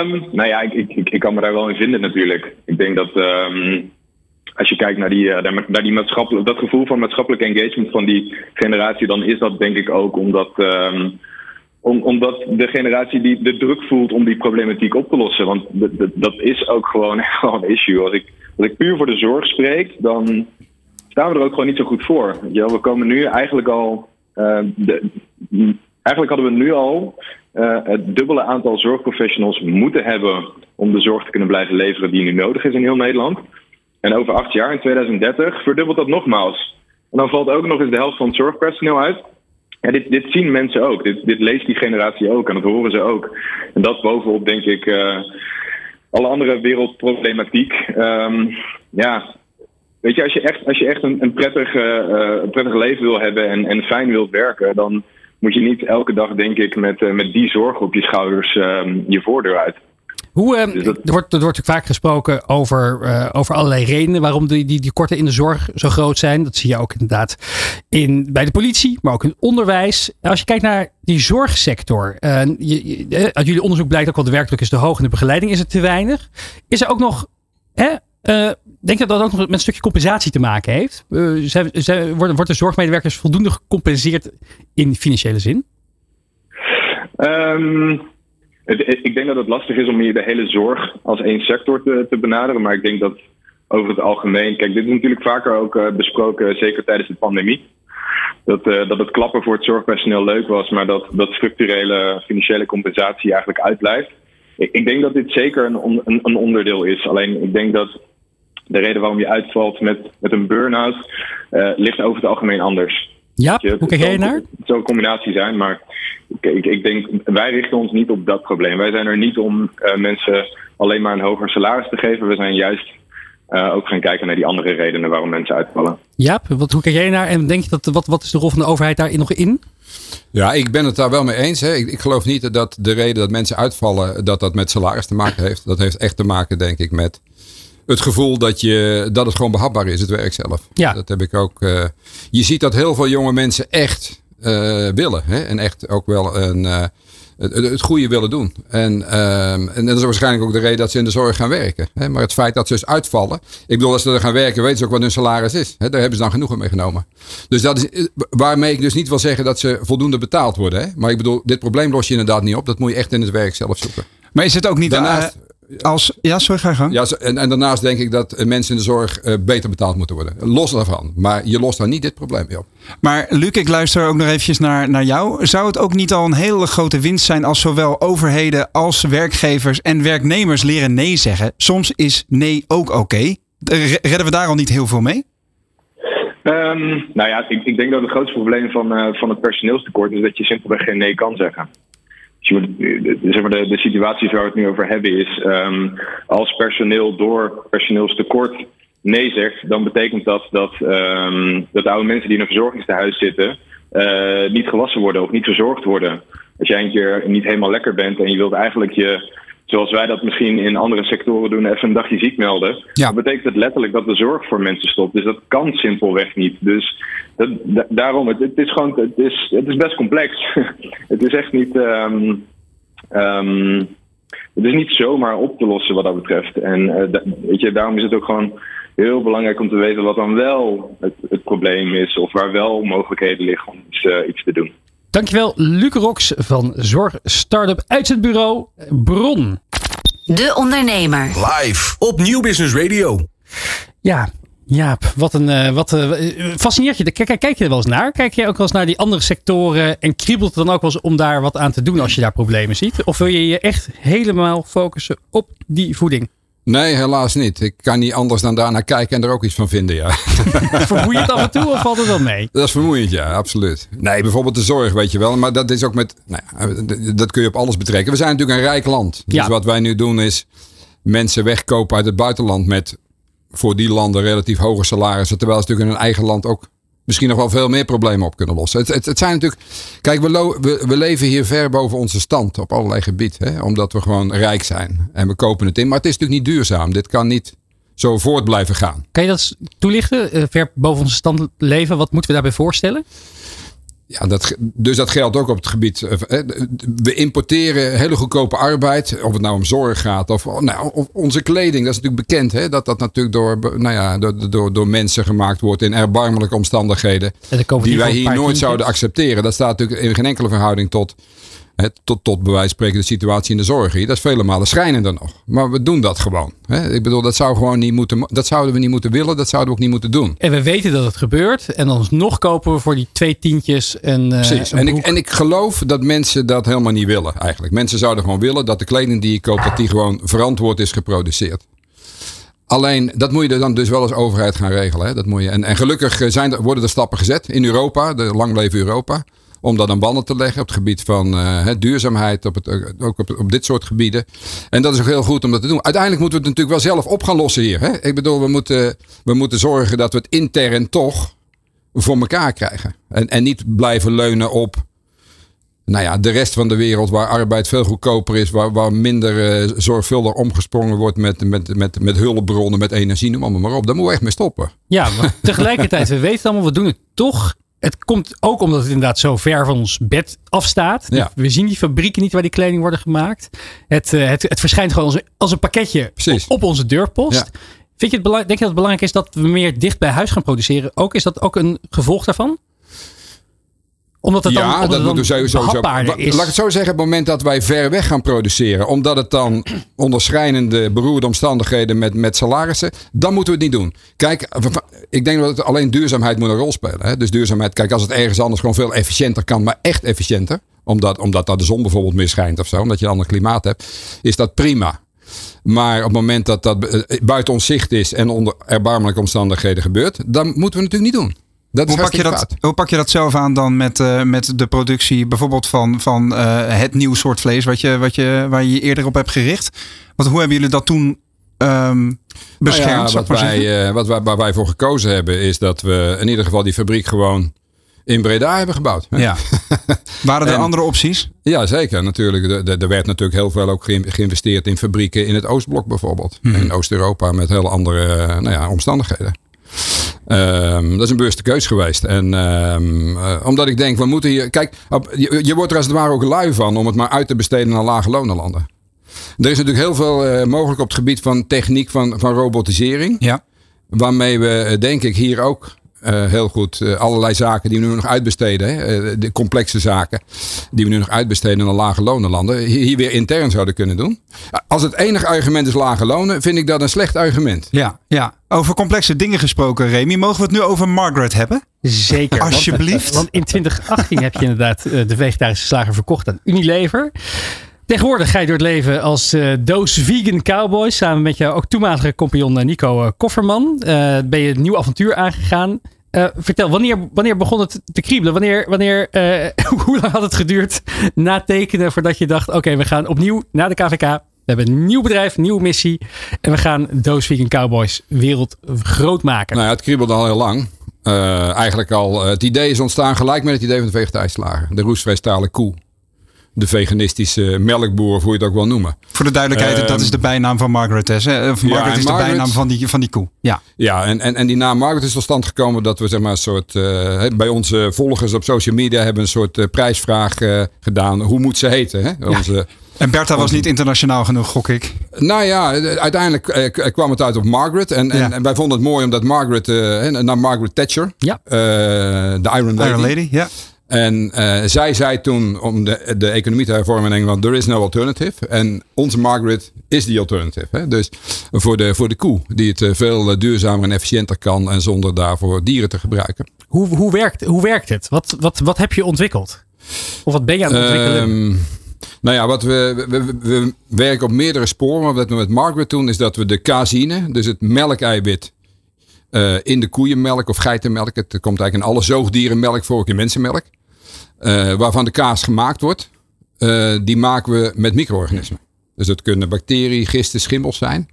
Ehm, nou ja, ik, ik, ik, kan me daar wel in vinden natuurlijk. Ik denk dat ehm, als je kijkt naar, die, eh, naar, die maatschappelijk, dat gevoel van maatschappelijk engagement van die generatie, dan is dat denk ik ook omdat, ehm, om, omdat de generatie die de druk voelt om die problematiek op te lossen. Want dat is ook gewoon gewoon een issue. Als ik, als ik puur voor de zorg spreek, dan staan we er ook gewoon niet zo goed voor. Wel, we komen nu eigenlijk al. eh, de, eigenlijk hadden we nu al eh, het dubbele aantal zorgprofessionals moeten hebben om de zorg te kunnen blijven leveren die nu nodig is in heel Nederland. En over acht jaar, in 2030, verdubbelt dat nogmaals. En dan valt ook nog eens de helft van het zorgpersoneel uit. Ja, dit, dit zien mensen ook. Dit, dit leest die generatie ook en dat horen ze ook. En dat bovenop, denk ik, eh, alle andere wereldproblematiek. Ehm, ja, weet je, als je echt, als je echt een, een, prettig, eh, een prettig leven wil hebben en, en fijn wilt werken, dan moet je niet elke dag, denk ik, met, uh, met die zorg op je schouders uh, je voordeur uit. Hoe, uh, dus dat... er, wordt, er wordt natuurlijk vaak gesproken over, uh, over allerlei redenen waarom die, die, die korten in de zorg zo groot zijn. Dat zie je ook inderdaad in, bij de politie, maar ook in het onderwijs. Als je kijkt naar die zorgsector. Uh, je, je, uit jullie onderzoek blijkt ook wel de werkdruk is te hoog en de begeleiding is er te weinig. Is er ook nog hè, uh, denk je dat dat ook nog met een stukje compensatie te maken heeft? Uh, zijn, worden, zorgmedewerkers voldoende gecompenseerd in financiële zin? Het, ik denk dat het lastig is om hier de hele zorg als één sector te, benaderen. Maar ik denk dat over het algemeen. Kijk, dit is natuurlijk vaker ook uh, besproken, zeker tijdens de pandemie. Dat, dat het klappen voor het zorgpersoneel leuk was, maar dat, dat structurele financiële compensatie eigenlijk uitblijft. Ik, ik denk dat dit zeker een, een, een onderdeel is. Alleen ik denk dat de reden waarom je uitvalt met, met een burn-out uh, ligt over het algemeen anders. Ja, je, hoe kijk jij naar? Het zou een combinatie zijn, maar ik, ik, ik, denk, wij richten ons niet op dat probleem. Wij zijn er niet om uh, mensen alleen maar een hoger salaris te geven. We zijn juist uh, ook gaan kijken naar die andere redenen waarom mensen uitvallen. Wat, hoe kijk jij naar en denk je dat, wat, wat is de rol van de overheid daar nog in? Ja, ik ben het daar wel mee eens. Hè. Ik, ik, geloof niet dat de reden dat mensen uitvallen, dat dat met salaris te maken heeft. Dat heeft echt te maken, denk ik, met het gevoel dat, je, dat het gewoon behapbaar is, het werk zelf. Ja. Dat heb ik ook. Uh, je ziet dat heel veel jonge mensen echt uh, willen. Hè? En echt ook wel een, uh, het, het goede willen doen. En, en dat is waarschijnlijk ook de reden dat ze in de zorg gaan werken. Hè? Maar het feit dat ze dus uitvallen. Ik bedoel, als ze er gaan werken, weten ze ook wat hun salaris is. Hè? Daar hebben ze dan genoegen mee genomen. Dus dat is waarmee ik dus niet wil zeggen dat ze voldoende betaald worden. Hè? Maar ik bedoel, dit probleem los je inderdaad niet op. Dat moet je echt in het werk zelf zoeken. Maar is het ook niet Daarnaast, als, ja, sorry, ga je gang. Ja, en, en daarnaast denk ik dat mensen in de zorg uh, beter betaald moeten worden. Los daarvan. Maar je lost daar niet dit probleem mee op. Maar Luc, ik luister ook nog eventjes naar, naar jou. Zou het ook niet al een hele grote winst zijn als zowel overheden als werkgevers en werknemers leren nee zeggen? Soms is nee ook oké. Okay. Redden we daar al niet heel veel mee? Um, nou ja, ik, ik, denk dat het grootste probleem van, uh, van het personeelstekort is dat je simpelweg geen nee kan zeggen zeg maar de, de situaties waar we het nu over hebben is um, als personeel door personeelstekort nee zegt, dan betekent dat dat, um, dat oude mensen die in een verzorgingstehuis zitten uh, niet gewassen worden of niet verzorgd worden. Als jij een keer niet helemaal lekker bent en je wilt eigenlijk je, zoals wij dat misschien in andere sectoren doen, even een dagje ziek melden. Ja. Dan betekent het letterlijk dat de zorg voor mensen stopt. Dus dat kan simpelweg niet. Dus dat, da daarom, het, het, is gewoon, het is, het is best complex. het is echt niet. Um, um, het is niet zomaar op te lossen wat dat betreft. En uh, da, weet je, daarom is het ook gewoon heel belangrijk om te weten wat dan wel het, het probleem is. Of waar wel mogelijkheden liggen om iets, uh, iets te doen. Dankjewel, Luc Rox van Zorg Startup Uitzendbureau Bron. De Ondernemer. Live op Nieuw Business Radio. Ja, Jaap, wat een. Uh, wat, uh, fascineert je? Kijk, kijk je er wel eens naar? Kijk je ook wel eens naar die andere sectoren en kriebelt het dan ook wel eens om daar wat aan te doen als je daar problemen ziet? Of wil je je echt helemaal focussen op die voeding? Nee, helaas niet. Ik kan niet anders dan daar naar kijken en er ook iets van vinden, ja. Vermoeiend af en toe of valt het wel mee? Dat is vermoeiend, ja, absoluut. Nee, bijvoorbeeld de zorg, weet je wel. Maar dat is ook met, nou ja, dat kun je op alles betrekken. We zijn natuurlijk een rijk land. Dus Ja. wat wij nu doen is mensen wegkopen uit het buitenland met voor die landen relatief hoge salarissen. Terwijl ze natuurlijk in hun eigen land ook misschien nog wel veel meer problemen op kunnen lossen. Het, het, het zijn natuurlijk. Kijk, we, we, leven hier ver boven onze stand op allerlei gebieden. Omdat we gewoon rijk zijn. En we kopen het in. Maar het is natuurlijk niet duurzaam. Dit kan niet zo voort blijven gaan. Kan je dat toelichten? Uh, ver boven onze stand leven, wat moeten we daarbij voorstellen? Ja, dat, dus dat geldt ook op het gebied. eh, We importeren hele goedkope arbeid. Of het nou om zorg gaat. Of, nou, of onze kleding. Dat is natuurlijk bekend. Hè? Dat dat natuurlijk door, nou ja, door, door, door mensen gemaakt wordt. In erbarmelijke omstandigheden. Die wij hier nooit zouden accepteren. Dat staat natuurlijk in geen enkele verhouding tot. Tot, tot bij wijze van spreken de situatie in de zorg hier. Dat is vele malen schrijnender nog. Maar we doen dat gewoon. Ik bedoel, dat, zou gewoon niet moeten, dat zouden we niet moeten willen. Dat zouden we ook niet moeten doen. En we weten dat het gebeurt. En dan nog kopen we voor die twee tientjes een. Uh, Precies. Een en, ik, en ik geloof dat mensen dat helemaal niet willen eigenlijk. Mensen zouden gewoon willen dat de kleding die je koopt, dat die gewoon verantwoord is geproduceerd. Alleen, dat moet je dan dus wel als overheid gaan regelen. Hè? Dat moet je, en, en gelukkig zijn er, worden er stappen gezet in Europa, de lang leven Europa om dat aan banden te leggen op het gebied van uh, duurzaamheid, op het, ook op, op, dit soort gebieden. En dat is ook heel goed om dat te doen. Uiteindelijk moeten we het natuurlijk wel zelf op gaan lossen hier. Hè? Ik bedoel, we moeten, we moeten zorgen dat we het intern toch voor elkaar krijgen. En, en niet blijven leunen op nou ja, de rest van de wereld waar arbeid veel goedkoper is, waar, waar minder uh, zorgvuldig omgesprongen wordt met, met, met, met hulpbronnen, met energie, noem allemaal maar op. Daar moeten we echt mee stoppen. Ja, maar tegelijkertijd, we weten allemaal, we doen het toch. Het komt ook omdat het inderdaad zo ver van ons bed afstaat. Ja. We zien die fabrieken niet waar die kleding worden gemaakt. Het, uh, het, het verschijnt gewoon als een, als een pakketje op onze deurpost. Ja. Vind je het belang, denk je dat het belangrijk is dat we meer dicht bij huis gaan produceren? Ook, is dat ook een gevolg daarvan? Omdat het dan, ja, omdat dat dan moeten we sowieso. behapbaarder is. Laat ik het zo zeggen, op het moment dat wij ver weg gaan produceren, omdat het dan onder schrijnende beroerde omstandigheden met, met salarissen, dan moeten we het niet doen. Kijk, ik denk dat het alleen duurzaamheid moet een rol spelen. Hè? Dus duurzaamheid, kijk, als het ergens anders gewoon veel efficiënter kan, maar echt efficiënter, omdat, omdat daar de zon bijvoorbeeld meer schijnt of zo, omdat je een ander klimaat hebt, is dat prima. Maar op het moment dat dat eh, buiten ons zicht is en onder erbarmelijke omstandigheden gebeurt, dan moeten we het natuurlijk niet doen. Dat Hoe pak, je dat, hoe pak je dat zelf aan dan met, uh, met de productie bijvoorbeeld van, van uh, het nieuw soort vlees wat je, wat je, waar je je eerder op hebt gericht? Want hoe hebben jullie dat toen um, beschermd? Nou ja, wat, wij, uh, wat wij, waar wij voor gekozen hebben is dat we in ieder geval die fabriek gewoon in Breda hebben gebouwd. Ja. Waren er en, andere opties? Ja, zeker. Natuurlijk. Er werd natuurlijk heel veel ook geïnvesteerd in fabrieken in het Oostblok bijvoorbeeld. Mhm. In Oost-Europa met heel andere nou ja, omstandigheden. Um, dat is een bewuste keus geweest. En um, uh, omdat ik denk, we moeten hier. Kijk, je, je, wordt er als het ware ook lui van om het maar uit te besteden naar lage lonenlanden. Er is natuurlijk heel veel uh, mogelijk op het gebied van techniek van, van robotisering. Ja. Waarmee we, uh, denk ik, hier ook uh, heel goed uh, allerlei zaken die we nu nog uitbesteden. Hè, uh, de complexe zaken die we nu nog uitbesteden naar lage lonenlanden. Hier, hier, weer intern zouden kunnen doen. Als het enige argument is lage lonen, vind ik dat een slecht argument. Ja, ja. over complexe dingen gesproken, Remy. Mogen we het nu over Margaret hebben? Zeker. Alsjeblieft. Want, want in 2018 heb je inderdaad de vegetarische slager verkocht aan Unilever. Tegenwoordig ga je door het leven als uh, doos vegan cowboy. Samen met jouw ook toenmalige compagnon Nico uh, Kofferman. Ben je een nieuw avontuur aangegaan. vertel, wanneer, wanneer begon het te kriebelen? Wanneer, wanneer, hoe lang had het geduurd na tekenen voordat je dacht... Oké, we gaan opnieuw naar de KVK. We hebben een nieuw bedrijf, een nieuwe missie. En we gaan Doos Vegan Cowboys wereld groot maken. Nou ja, het kriebelde al heel lang. Eigenlijk al, het idee is ontstaan gelijk met het idee van de vegetarische slager. De roestvrijstalen koe de veganistische melkboer, hoe je het ook wil noemen. Voor de duidelijkheid, um, dat is de bijnaam van Margaret. Hè? Of Margaret ja, is de bijnaam van die, van die koe. Ja, ja en, en, en die naam Margaret is tot stand gekomen dat we zeg maar een soort... Uh, bij onze volgers op social media hebben een soort uh, prijsvraag uh, gedaan. Hoe moet ze heten? Hè? Onze, ja. En Bertha was niet internationaal genoeg, gok ik. Nou ja, uiteindelijk eh, kwam het uit op Margaret. En, en, Ja. en wij vonden het mooi omdat Margaret, eh, naar Margaret Thatcher, Ja. eh, de Iron Lady. Iron Lady, ja. En eh, zij zei toen, om de, de economie te hervormen in Engeland, there is no alternative. En onze Margaret is die alternative. Hè? Dus voor de, voor de koe, die het eh, veel eh, duurzamer en efficiënter kan en zonder daarvoor dieren te gebruiken. Hoe, hoe, werkt, hoe werkt het? Wat, wat, wat heb je ontwikkeld? Of wat ben je aan het ontwikkelen? Ehm, nou ja, wat we, we, we, we werken op meerdere sporen. Maar wat we met Margaret doen, is dat we de caseïne, dus het melkeiwit, eh, in de koeienmelk of geitenmelk. Het komt eigenlijk in alle zoogdierenmelk voor, ook in mensenmelk. Eh, waarvan de kaas gemaakt wordt. eh, die maken we met micro-organismen. Dus dat kunnen bacteriën, gisten, schimmels zijn.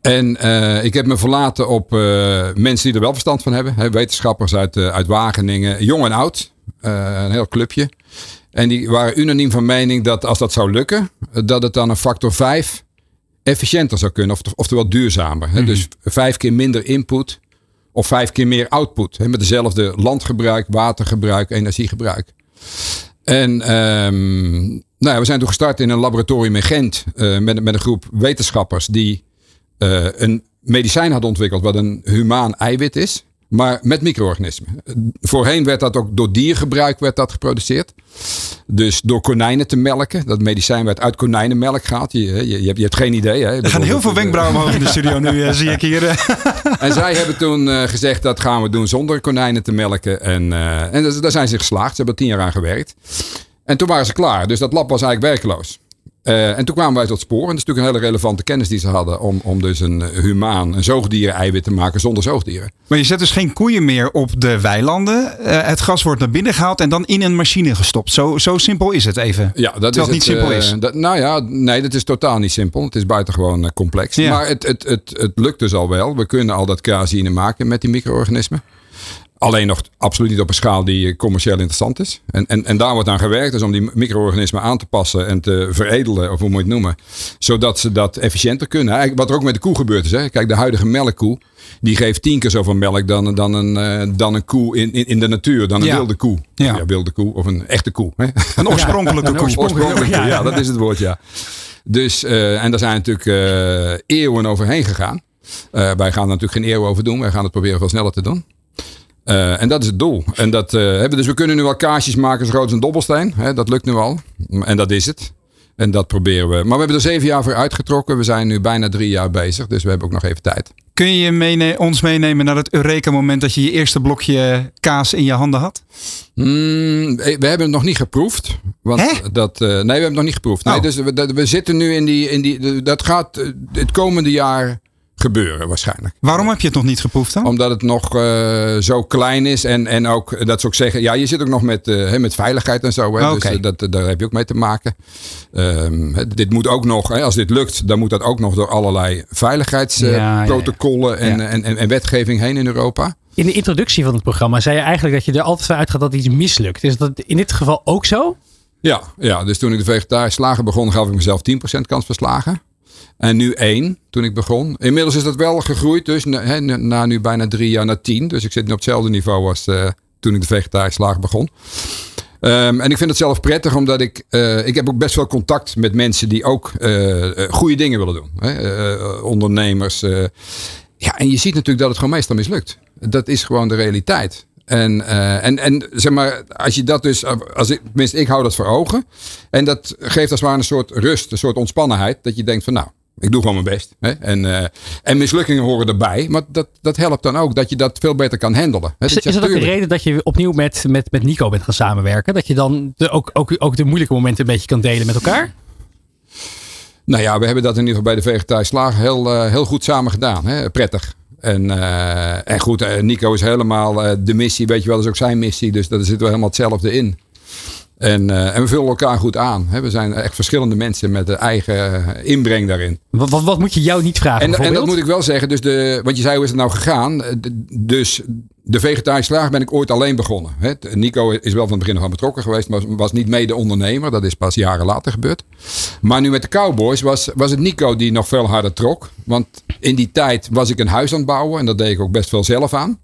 En eh, ik heb me verlaten op mensen die er wel verstand van hebben. Hè, wetenschappers uit, uit Wageningen, jong en oud. een heel clubje. En die waren unaniem van mening dat als dat zou lukken, dat het dan een factor 5 efficiënter zou kunnen. Of, oftewel duurzamer. Hè? Dus vijf keer minder input of vijf keer meer output. Hè? Met dezelfde landgebruik, watergebruik, energiegebruik. En ehm, nou ja, we zijn toen gestart in een laboratorium in Gent eh, met, met een groep wetenschappers die eh, een medicijn hadden ontwikkeld wat een humaan eiwit is. Maar met micro-organismen. Voorheen werd dat ook door diergebruik werd dat geproduceerd. Dus door konijnen te melken. Dat medicijn werd uit konijnenmelk gehaald. Je, je, je, hebt, je hebt geen idee. Hè? Er gaan heel veel wenkbrauwen omhoog in de studio nu, eh, zie ik hier. eh. En zij hebben toen eh, gezegd dat gaan we doen zonder konijnen te melken. En, eh, en daar- zijn ze geslaagd. Ze hebben tien jaar aan gewerkt. En toen waren ze klaar. Dus dat lab was eigenlijk werkloos. Eh, en toen kwamen wij tot spoor. En dat is natuurlijk een hele relevante kennis die ze hadden. Om, om dus een eh, humaan, een zoogdieren eiwit te maken zonder zoogdieren. Maar je zet dus geen koeien meer op de weilanden. Eh, het gas wordt naar binnen gehaald en dan in een machine gestopt. Zo, zo simpel is het even. Ja, dat Terwijl is het niet simpel is. dat- nou ja, nee, dat is totaal niet simpel. Het is buitengewoon complex. Ja. Maar het, het, het, het lukt dus al wel. We kunnen al dat caseïne maken met die micro-organismen. Alleen nog absoluut niet op een schaal die eh, commercieel interessant is. En, en, en daar wordt aan gewerkt, dus om die micro-organismen aan te passen en te veredelen, of hoe moet je het noemen. Zodat ze dat efficiënter kunnen. Eigenlijk wat er ook met de koe gebeurd is. Hè. Kijk, de huidige melkkoe, die geeft tien keer zoveel melk dan, dan, een, uh, dan een koe in, in, in de natuur. Dan een Ja. wilde koe. Ja. Ja. wilde koe of een echte koe. Hè. Een oorspronkelijke koe. Oorspronkelijk, Ja. ja. dat is het woord, ja. Dus, eh, en daar zijn natuurlijk eh, eeuwen overheen gegaan. Eh, wij gaan er natuurlijk geen eeuwen over doen. Wij gaan het proberen veel sneller te doen. Eh, en dat is het doel. En dat, eh, hebben, dus we kunnen nu wel kaarsjes maken zo groot als een dobbelsteen. Hè, dat lukt nu al. En dat is het. En dat proberen we. Maar we hebben er zeven jaar voor uitgetrokken. We zijn nu bijna drie jaar bezig. Dus we hebben ook nog even tijd. Kun je meene- ons meenemen naar het Eureka-moment dat je je eerste blokje kaas in je handen had? Mm, we hebben het nog niet geproefd. Want Hè? dat, eh, nee, we hebben het nog niet geproefd. Nee, Oh. dus we, dat- we zitten nu in die, in die. Dat gaat eh, het komende jaar gebeuren waarschijnlijk. Waarom heb je het nog niet geproefd dan? Omdat het nog eh, zo klein is. En, en ook, dat ze ook zeggen. Ja, je zit ook nog met, eh, met veiligheid en zo. Hè, Oké. Dus eh, dat, daar heb je ook mee te maken. Ehm, dit moet ook nog. Hè, als dit lukt, dan moet dat ook nog door allerlei Ja, ja, veiligheidsprotocollen en, Ja. en, en, en wetgeving heen in Europa. In de introductie van het programma zei je eigenlijk dat je er altijd van uitgaat dat iets mislukt. Is dat in dit geval ook zo? Ja, ja, dus toen ik de vegetarische slager begon, gaf ik mezelf 10% kans van slagen. En nu 1 toen ik begon. Inmiddels is dat wel gegroeid, dus na, na nu bijna drie jaar naar 10. Dus ik zit nu op hetzelfde niveau als eh, toen ik de vegetarische slager begon. Ehm, en ik vind het zelf prettig, omdat ik, eh, ik heb ook best wel contact met mensen die ook eh, goede dingen willen doen. Hè? Ondernemers. ja, en je ziet natuurlijk dat het gewoon meestal mislukt. Dat is gewoon de realiteit. En, en, en zeg maar, als je dat dus, als ik, tenminste, ik hou dat voor ogen. En dat geeft als het ware een soort rust, een soort ontspannenheid. Dat je denkt van nou, ik doe gewoon mijn best. Hè? En, eh, en mislukkingen horen erbij. Maar dat, dat helpt dan ook dat je dat veel beter kan handelen. Hè? Is, Dat is dat ook de reden dat je opnieuw met, met, met Nico bent gaan samenwerken? Dat je dan de, ook, ook, ook de moeilijke momenten een beetje kan delen met elkaar? Nou ja, we hebben dat in ieder geval bij de vegetarische slager heel, eh, heel goed samen gedaan. Hè? Prettig. En, eh, en goed, Nico is helemaal de missie, weet je wel, dat is ook zijn missie. Dus daar zitten we helemaal hetzelfde in. En, eh, en we vullen elkaar goed aan. Hè? We zijn echt verschillende mensen met een eigen eh, inbreng daarin. Wat, wat, wat moet je jou niet vragen? En, en dat moet ik wel zeggen. Dus de, want je zei hoe is het nou gegaan? Eh, Dus de vegetarische slager ben ik ooit alleen begonnen. Hè. Nico is wel van het begin af aan betrokken geweest. Maar was niet mede ondernemer. Dat is pas jaren later gebeurd. Maar nu met de Cowboys was, was het Nico die nog veel harder trok. Want in die tijd was ik een huis aan het bouwen. En dat deed ik ook best wel zelf aan.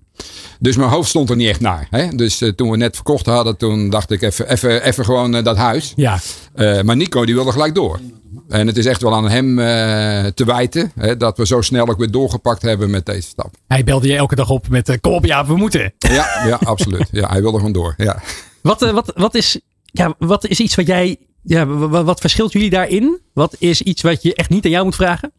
Dus mijn hoofd stond er niet echt naar. Hè? Dus eh, toen we net verkocht hadden, toen dacht ik even, even, even gewoon eh, dat huis. Ja, Eh, maar Nico die wilde gelijk door. En het is echt wel aan hem eh, te wijten hè, dat we zo snel ook weer doorgepakt hebben met deze stap. hij belde je elke dag op met eh, kom op ja, we moeten. Ja, ja absoluut. Ja, hij wilde gewoon door. Ja. Wat, wat, wat, is, ja, wat is iets wat jij, ja, wat verschilt jullie daarin? Wat is iets wat je echt niet aan jou moet vragen?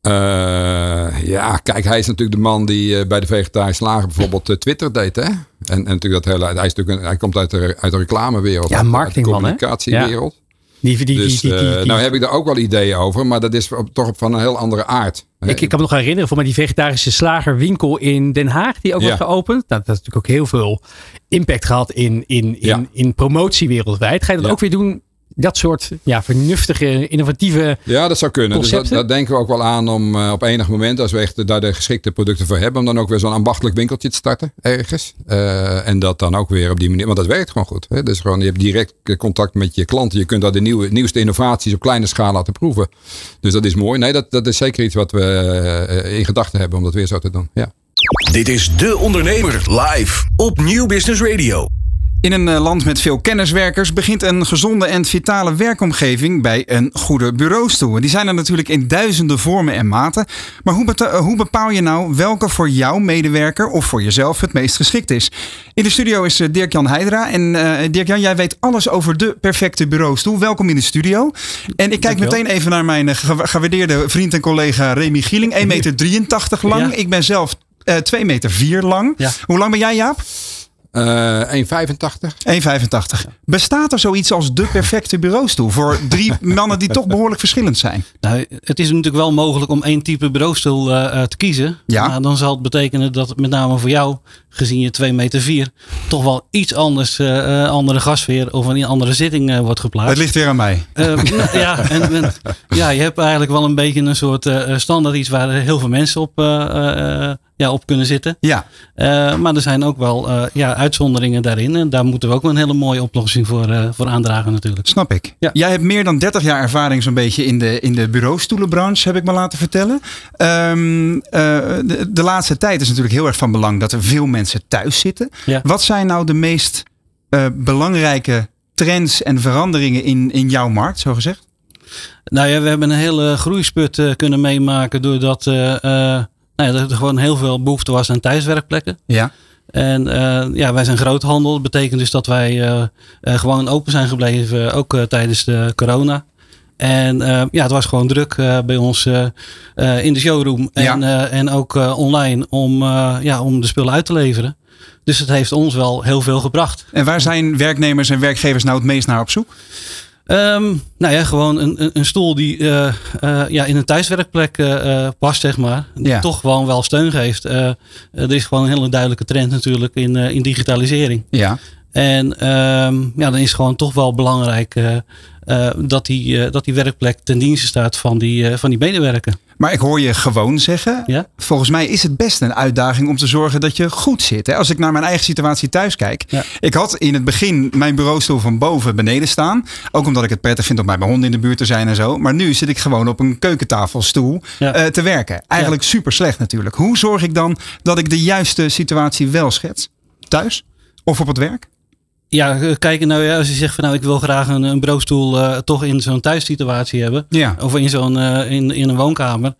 Eh, ja, kijk, hij is natuurlijk de man die eh, bij de vegetarische slager bijvoorbeeld eh, Twitter deed. Hè? En, en natuurlijk dat hele, hij, is natuurlijk een, hij komt uit de, uit de reclamewereld. Ja, marketingman, communicatiewereld. Die, die, Dus die, nou heb ik daar ook wel ideeën over, maar dat is op- toch van een heel andere aard. ik, ik kan me nog herinneren voor mij die vegetarische slagerwinkel in Den Haag. Die ook Ja. geopend. Nou, dat heeft natuurlijk ook heel veel impact gehad in, in, in, Ja. in promotie wereldwijd. Ga je dat ook weer doen? Dat soort ja, vernuftige, innovatieve... Ja, dat zou kunnen. Dus dat, dat denken we ook wel aan om eh, op enig moment, als we echt daar de geschikte producten voor hebben, om dan ook weer zo'n ambachtelijk winkeltje te starten ergens. Eh, en dat dan ook weer op die manier, want dat werkt gewoon goed. Hè? Dus gewoon, je hebt direct eh, contact met je klanten. Je kunt daar de nieuwe, nieuwste innovaties op kleine schaal laten proeven. Dus dat is mooi. Nee, dat, dat is zeker iets wat we in gedachten hebben om dat weer zo te doen. Ja. Dit is De Ondernemer live op Nieuw Business Radio. In een eh, land met veel kenniswerkers begint een gezonde en vitale werkomgeving bij een goede bureaustoel. Die zijn er natuurlijk in duizenden vormen en maten. Maar hoe, hoe bepaal je nou welke voor jouw medewerker of voor jezelf het meest geschikt is? In de studio is eh, Dirk-Jan Heidra. En eh, Dirk-Jan, jij weet alles over de perfecte bureaustoel. Welkom in de studio. En ik kijk Dankjewel. meteen even naar mijn eh, ge- gewaardeerde vriend en collega Remy Gieling. 1,83 meter lang. Ja. Ik ben zelf eh 2 meter 4 lang. Ja. Hoe lang ben jij, Jaap? Eh 1,85. 1,85. Bestaat er zoiets als de perfecte bureaustoel voor drie mannen die toch behoorlijk verschillend zijn? Nou, het is natuurlijk wel mogelijk om één type bureaustoel eh, eh, te kiezen. Ja. Maar dan zal het betekenen dat met name voor jou, gezien je 2 meter 4, toch wel iets anders, eh, eh, andere gasfeer of een andere zitting eh, wordt geplaatst. Het ligt weer aan mij. Ja, en, en- ja, je hebt eigenlijk wel een beetje een soort eh, standaard iets waar heel veel mensen op, eh, eh, ja, op kunnen zitten. Ja, Eh, maar er zijn ook wel eh, ja, uitzonderingen daarin. En daar moeten we ook wel een hele mooie oplossing voor, eh, voor aandragen natuurlijk. snap ik. Ja. Jij hebt meer dan 30 jaar ervaring zo'n beetje in de, in de bureaustoelenbranche, heb ik me laten vertellen. Ehm, eh, de, de laatste tijd is natuurlijk heel erg van belang dat er veel mensen thuis zitten. Ja. Wat zijn nou de meest belangrijke trends en veranderingen in, in jouw markt, zo gezegd? Nou ja, we hebben een hele groeispurt eh, kunnen meemaken doordat nou ja, er gewoon heel veel behoefte was aan thuiswerkplekken. Ja. En eh, ja, wij zijn groothandel. Dat betekent dus dat wij eh, eh, gewoon open zijn gebleven, ook tijdens de corona. En ja, het was gewoon druk bij ons in de showroom en, Ja. en ook online om, ja, om de spullen uit te leveren. Dus het heeft ons wel heel veel gebracht. En waar zijn werknemers en werkgevers nou het meest naar op zoek? Ehm, nou ja, gewoon een, een, een stoel die eh, eh, ja, in een thuiswerkplek eh, past, zeg maar. Die Ja. toch gewoon wel steun geeft. Er is gewoon een hele duidelijke trend natuurlijk in, in digitalisering. Ja. En ehm, ja, dan is het gewoon toch wel belangrijk dat, die, eh, dat die werkplek ten dienste staat van die, eh, van die medewerker. Maar ik hoor je gewoon zeggen. Ja? Volgens mij is het best een uitdaging om te zorgen dat je goed zit. Hè? Als ik naar mijn eigen situatie thuis kijk. Ja. Ik had in het begin mijn bureaustoel van boven beneden staan. Ook omdat ik het prettig vind om bij mijn honden in de buurt te zijn en zo. Maar nu zit ik gewoon op een keukentafelstoel Ja. eh, te werken. Eigenlijk super slecht natuurlijk. Hoe zorg ik dan dat ik de juiste situatie wel schets? Thuis? Of op het werk? Ja, eh, kijk, nou ja, als je zegt van nou ik wil graag een, een bureaustoel eh, toch in zo'n thuissituatie hebben. Ja. Of in zo'n eh, in, in een woonkamer.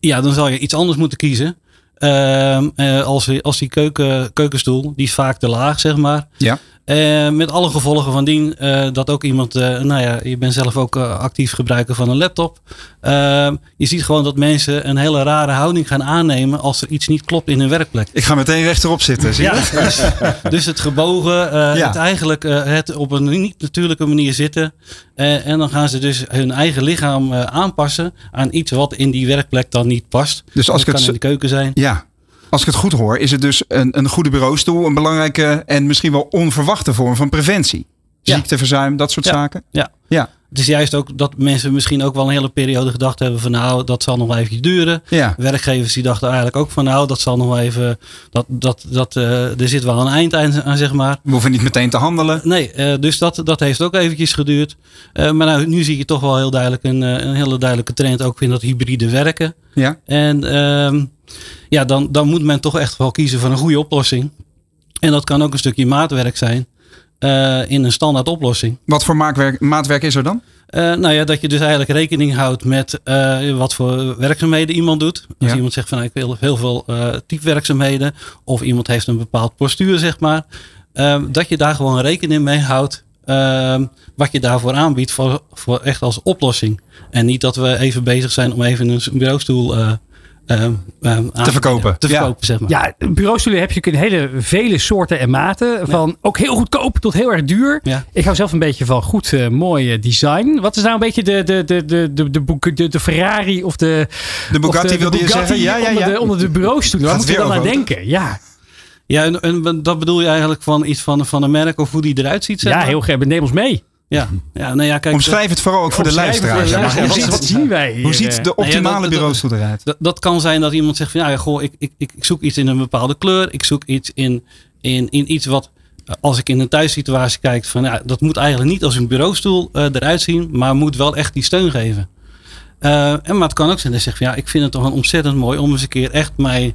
Ja, dan zal je iets anders moeten kiezen. Eh, als, als die keuken, keukenstoel, die is vaak te laag, zeg maar. Ja. Eh, met alle gevolgen van dien eh, dat ook iemand, eh, nou ja, je bent zelf ook actief gebruiker van een laptop. Ehm, je ziet gewoon dat mensen een hele rare houding gaan aannemen als er iets niet klopt in hun werkplek. Ik ga meteen rechterop zitten. Zie je? Ja, dus, dus het gebogen, Ja. het eigenlijk het op een niet natuurlijke manier zitten. En dan gaan ze dus hun eigen lichaam aanpassen aan iets wat in die werkplek dan niet past. Dus als dat ik kan het in de keuken zijn. Ja. Als ik het goed hoor, is het dus een, een goede bureaustoel een belangrijke en misschien wel onverwachte vorm van preventie. Ja. Ziekteverzuim, dat soort Ja. zaken. Ja. Ja. Het is juist ook dat mensen misschien ook wel een hele periode gedacht hebben van nou, dat zal nog wel even duren. Ja. Werkgevers die dachten eigenlijk ook van nou, dat zal nog wel even, dat, dat, dat, eh, er zit wel een eind aan, zeg maar. We hoeven niet meteen te handelen. Nee, eh, dus dat, dat heeft ook eventjes geduurd. Eh, maar nou, nu zie je toch wel heel duidelijk een, een hele duidelijke trend ook in dat hybride werken. Ja. En ehm, ja, dan, dan moet men toch echt wel kiezen voor een goede oplossing. En dat kan ook een stukje maatwerk zijn eh, in een standaard oplossing. Wat voor maatwerk, maatwerk is er dan? Eh, nou ja, dat je dus eigenlijk rekening houdt met eh, wat voor werkzaamheden iemand doet. Als Ja. iemand zegt van ik wil heel veel typewerkzaamheden. Of iemand heeft een bepaald postuur, zeg maar. ehm, dat je daar gewoon rekening mee houdt. ehm, wat je daarvoor aanbiedt voor, voor echt als oplossing. En niet dat we even bezig zijn om even een bureaustoel eh, ehm, ehm, Te verkopen. Te Ja. verkopen, zeg maar. Ja, bureaustoelen heb je in hele vele soorten en maten. Van ook heel goedkoop tot heel erg duur. Ja. Ik hou zelf een beetje van goed, eh, mooi eh, design. Wat is nou een beetje de, de, de, de, de, de, boek- de, de Ferrari of de... De Bugatti of de, de wilde je zeggen? Ja, ja, Onder, ja. de, onder de bureaustoelen. Waar Gaat moet je het dan aan denken? Ja, Ja, en, en dat bedoel je eigenlijk van iets van, van een merk of hoe die eruit ziet? Zeg ja maar? heel graag. Neem ons mee. Ja, ja, nou ja, kijk, Omschrijf het vooral ook voor de luisteraars. Wat, ziet, wat zien wij hier? hoe ziet de Nou optimale dat- bureaustoel eruit? Dat, dat kan zijn dat iemand zegt van ja, goh, ik, ik, ik zoek iets in een bepaalde kleur. Ik zoek iets in, in, in iets wat, eh, als ik in een thuissituatie kijk, van ja, dat moet eigenlijk niet als een bureaustoel eh, eruit zien, maar moet wel echt die steun geven. Eh, en maar het kan ook zijn dat je zegt van ja, ik vind het toch een ontzettend mooi om eens een keer echt mij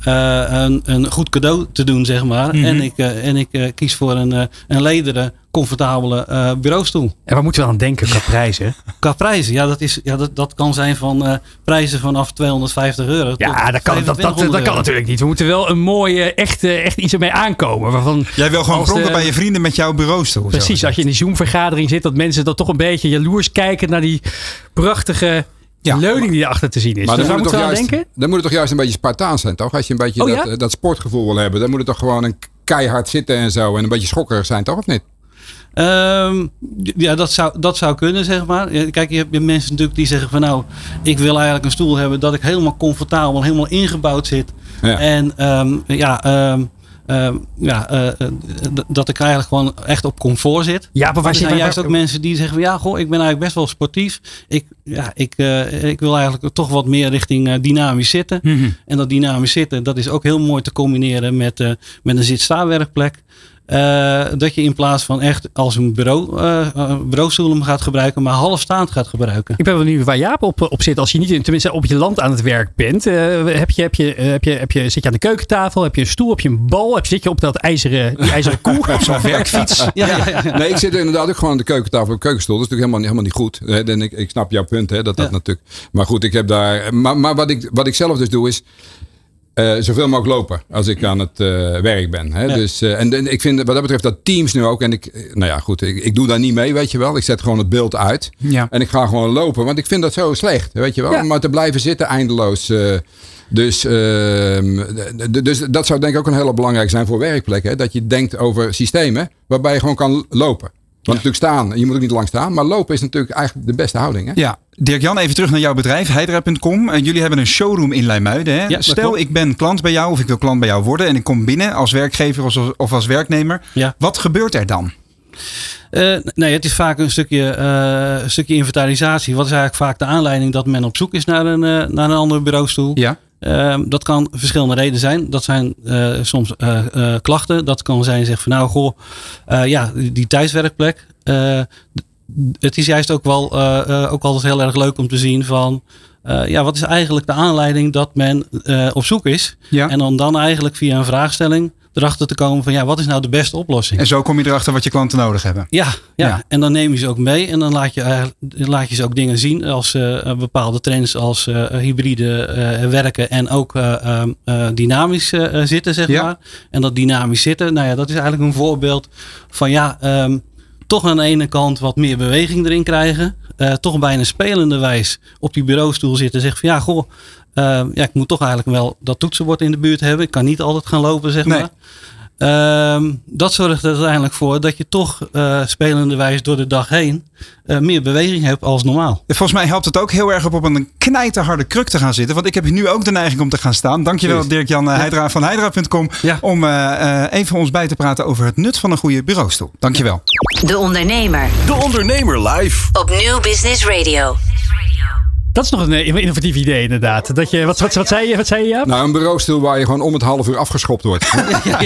eh, een, een goed cadeau te doen, zeg maar. Mhm. En ik, en ik kies voor een, eh, een lederen, comfortabele eh, bureaustoel. En waar moeten we aan denken qua prijzen? Qua prijzen, ja, dat, is, ja dat, dat kan zijn van eh, prijzen vanaf 250 euro. tot Ja, dat kan, dat, dat, dat, 2500 kan natuurlijk niet. We moeten wel een mooie, echt, eh, echt iets ermee aankomen. Waarvan, Jij wil gewoon de- bij je vrienden met jouw bureaustoel. Precies, als je in die Zoom-vergadering zit, dat mensen dan toch een beetje jaloers kijken naar die prachtige Ja, leuning die erachter te zien is. Maar dus dan moet, het toch juist, denken? dan moet het toch juist een beetje Spartaans zijn, toch? Als je een beetje Oh, dat, ja? dat sportgevoel wil hebben, dan moet het toch gewoon een keihard zitten en zo. En een beetje schokkerig zijn, toch? Of niet? Ehm, ja, dat zou, dat zou kunnen, zeg maar. Kijk, je hebt mensen natuurlijk die zeggen van nou, ik wil eigenlijk een stoel hebben dat ik helemaal comfortabel, helemaal ingebouwd zit. Ja. En ehm, ja, ehm, ehm, ja, eh, eh, dat ik eigenlijk gewoon echt op comfort zit. Ja, maar waar er zijn waar- juist ook mensen die zeggen van ja, goh, ik ben eigenlijk best wel sportief. Ik, ja, ik, eh, ik wil eigenlijk toch wat meer richting dynamisch zitten. Mhm. En dat dynamisch zitten, dat is ook heel mooi te combineren met, met een zit-sta-werkplek. Eh, dat je in plaats van echt als een bureau, eh, eh, bureaustoel hem gaat gebruiken, maar halfstaand gaat gebruiken. Ik ben wel benieuwd waar Jaap op, op zit. Als je niet, in- tenminste op je land aan het werk bent. Eh, heb je, heb je, heb je, heb je, zit je aan de keukentafel? Heb je een stoel? Heb je een bal? Heb je, zit je op dat ijzeren, die ijzeren koe? Op zo'n werkfiets? Ja, ja, ja, ja. Nee, ik zit inderdaad ook gewoon aan de keukentafel op de keukenstoel. Dat is natuurlijk helemaal, niet- helemaal niet goed. En ik, ik snap jouw punt, hè, dat dat Ja. natuurlijk. Maar goed, ik heb daar. Maar, maar wat, ik, wat ik zelf dus doe is. Eh, zoveel mogelijk lopen als ik aan het eh, werk ben. Hè. Ja. Dus, eh, en, en ik vind wat dat betreft dat teams nu ook. En ik, nou ja, goed, ik, ik doe daar niet mee, weet je wel. Ik zet gewoon het beeld uit. Ja. En ik ga gewoon lopen, want ik vind dat zo slecht, weet je wel. Ja. Maar te blijven zitten eindeloos. dus, ehm, dus dat zou denk ik ook een hele belangrijk zijn voor werkplekken. Hè? Dat je denkt over systemen waarbij je gewoon kan lopen. Want natuurlijk staan, je moet ook niet lang staan. Maar lopen is natuurlijk eigenlijk de beste houding. Hè? Ja, Dirk-Jan, even terug naar jouw bedrijf, Heidra.com. Eh, jullie hebben een showroom in Leimuiden. Hè? Stel, ik ben klant bij jou of ik wil klant bij jou worden. En ik kom binnen als werkgever of als, of als werknemer. Ja. Wat gebeurt er dan? Eh, nee, het is vaak een stukje, eh, een stukje inventarisatie. Wat is eigenlijk vaak de aanleiding dat men op zoek is naar een, naar een andere bureaustoel? Ja. Ehm, dat kan verschillende redenen zijn. Dat zijn eh, soms eh, eh, klachten. Dat kan zijn zeggen van nou goh, ja, die, thuiswerkplek. het is juist ook wel ook altijd heel erg leuk om te zien van ja, wat is eigenlijk de aanleiding dat men op zoek is. Ja. En dan, dan eigenlijk via een vraagstelling erachter te komen van ja, wat is nou de beste oplossing? En zo kom je erachter wat je klanten nodig hebben. Ja, ja. Ja. en dan neem je ze ook mee en dan laat je, eh, laat je ze ook dingen zien als eh, bepaalde trends als eh, hybride werken en ook eh, ehm, eh, dynamisch zitten, zeg Ja. maar. En dat dynamisch zitten, nou ja, dat is eigenlijk een voorbeeld van ja, ehm, toch aan de ene kant wat meer beweging erin krijgen. eh, toch bijna spelende wijs op die bureaustoel zitten. Zeg van ja, goh, ja, ik moet toch eigenlijk wel dat toetsenbord in de buurt hebben. Ik kan niet altijd gaan lopen, zeg Nee. maar. Ehm, dat zorgt er uiteindelijk voor dat je toch eh spelende wijs door de dag heen eh, meer beweging hebt als normaal. Volgens mij helpt het ook heel erg op op een knijterharde kruk te gaan zitten. Want ik heb nu ook de neiging om te gaan staan. Dankjewel. Dirk-Jan eh, Heidra van Heidra.com. Ja. Om eh, eh, even ons bij te praten over het nut van een goede bureaustoel. Dankjewel. De Ondernemer De Ondernemer live. op Nieuw Business Radio. Dat is nog een eh, innovatief idee inderdaad. Dat je, wat, wat, wat zei je, wat zei je Jaap? Nou, een bureaustoel waar je gewoon om het half uur afgeschopt wordt.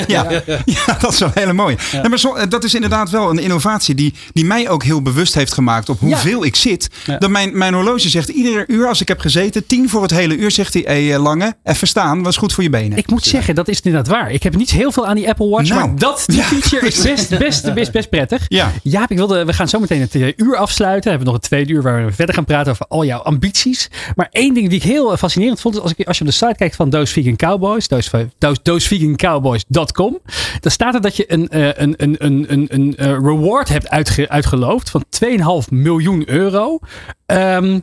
Ja, ja, dat is wel hele mooi. Nee, maar zo, eh, dat is inderdaad wel een innovatie die, die mij ook heel bewust heeft gemaakt op hoeveel ik zit. Ja. Dat mijn, mijn horloge zegt iedere uur als ik heb gezeten, tien voor het hele uur, zegt hij, hey, eh, Lange, even staan, was goed voor je benen. Ik moet zeggen, dat is inderdaad waar. Ik heb niet heel veel aan die Apple Watch, Nou. maar dat die feature is best, best, best, best prettig. Ja. Jaap, ik wilde, we gaan zo meteen het uur afsluiten. We hebben nog een tweede uur waar we verder gaan praten over al jouw ambities. Maar één ding die ik heel eh, fascinerend vond, is als, ik, als je op de site kijkt van Those Vegan Cowboys, thosevegancowboys.com, dan staat er dat je een, eh, een, een, een, een, een eh, reward hebt uitge, uitgeloofd van 2,5 miljoen euro. Ehm,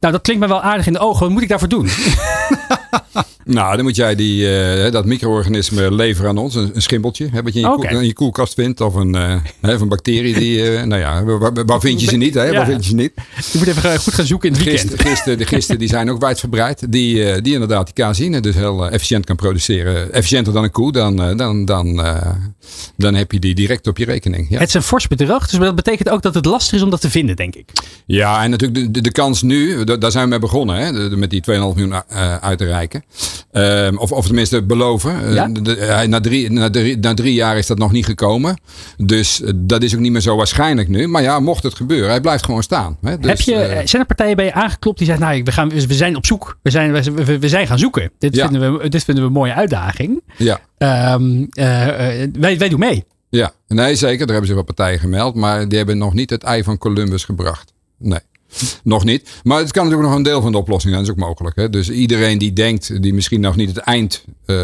nou, dat klinkt me wel aardig in de ogen. Wat moet ik daarvoor doen? nou, dan moet jij die, eh, dat micro-organisme leveren aan ons. Een, een schimbeltje. Hè, wat je in je, Oké. koel- in je koelkast vindt. Of een, eh, hè, of een bacterie die... eh, nou ja, waar, vind je ze niet? Hè? Ja. Waar vind je ze niet? Je moet even eh, goed gaan zoeken in het weekend. Gisten, gisten, de gisten die zijn ook wijdverbreid. Die, eh, die inderdaad die caseïne dus heel eh, efficiënt kan produceren. Efficiënter dan een koe. Dan, eh, dan, dan, eh, dan heb je die direct op je rekening. Ja. Het is een fors bedrag, dus dat betekent ook dat het lastig is om dat te vinden, denk ik. Ja, en natuurlijk de, de, de kans nu, da- daar zijn we mee begonnen, hè, met die 2,5 miljoen eh, uit te reiken. Ehm, of, of tenminste beloven. Eh, Ja. de- de- hij- na, drie, na, drie, na drie jaar is dat nog niet gekomen. Dus eh, dat is ook niet meer zo waarschijnlijk nu. Maar ja, mocht het gebeuren, hij blijft gewoon staan. Hè. Dus, Heb je, eh, zijn er partijen bij je aangeklopt die zeggen, nou, we, gaan, we zijn op zoek. We zijn, we, we- zijn gaan zoeken. Dit, Ja. vinden we, dit vinden we een mooie uitdaging. ja. Ehm, eh, eh, wij, wij doen mee. Ja, nee zeker. Daar hebben ze wel partijen gemeld. Maar die hebben nog niet het ei van Columbus gebracht. Nee. Nog niet. Maar het kan natuurlijk nog een deel van de oplossing zijn. Dat is ook mogelijk. Hè? Dus iedereen die denkt, die misschien nog niet het eind, eh,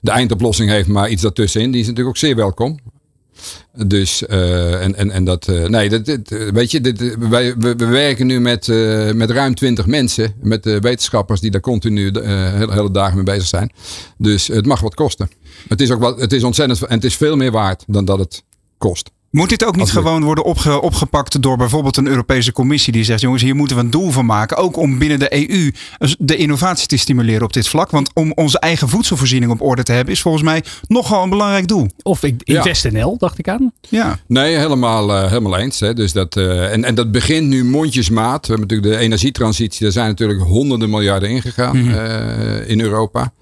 de eindoplossing heeft, maar iets daartussenin, die is natuurlijk ook zeer welkom. Dus, eh, en, en, en dat, eh, nee, dat, weet je, dit, wij, we, we werken nu met, met ruim twintig mensen, met wetenschappers die daar continu de hele, hele dagen mee bezig zijn. Dus het mag wat kosten. Het is ook wat, het is ontzettend, en het is veel meer waard dan dat het kost. Moet dit ook niet gewoon worden opge- opgepakt door bijvoorbeeld een Europese commissie die zegt: jongens, hier moeten we een doel van maken. Ook om binnen de EU de innovatie te stimuleren op dit vlak. Want om onze eigen voedselvoorziening op orde te hebben, is volgens mij nogal een belangrijk doel. Of ik- Ja. Dacht ik aan. Ja. Nee, helemaal, eh, helemaal eens. Hè. Dus dat, eh, en, en dat begint nu mondjesmaat. We hebben natuurlijk de energietransitie. Daar zijn natuurlijk honderden miljarden ingegaan eh, in Europa.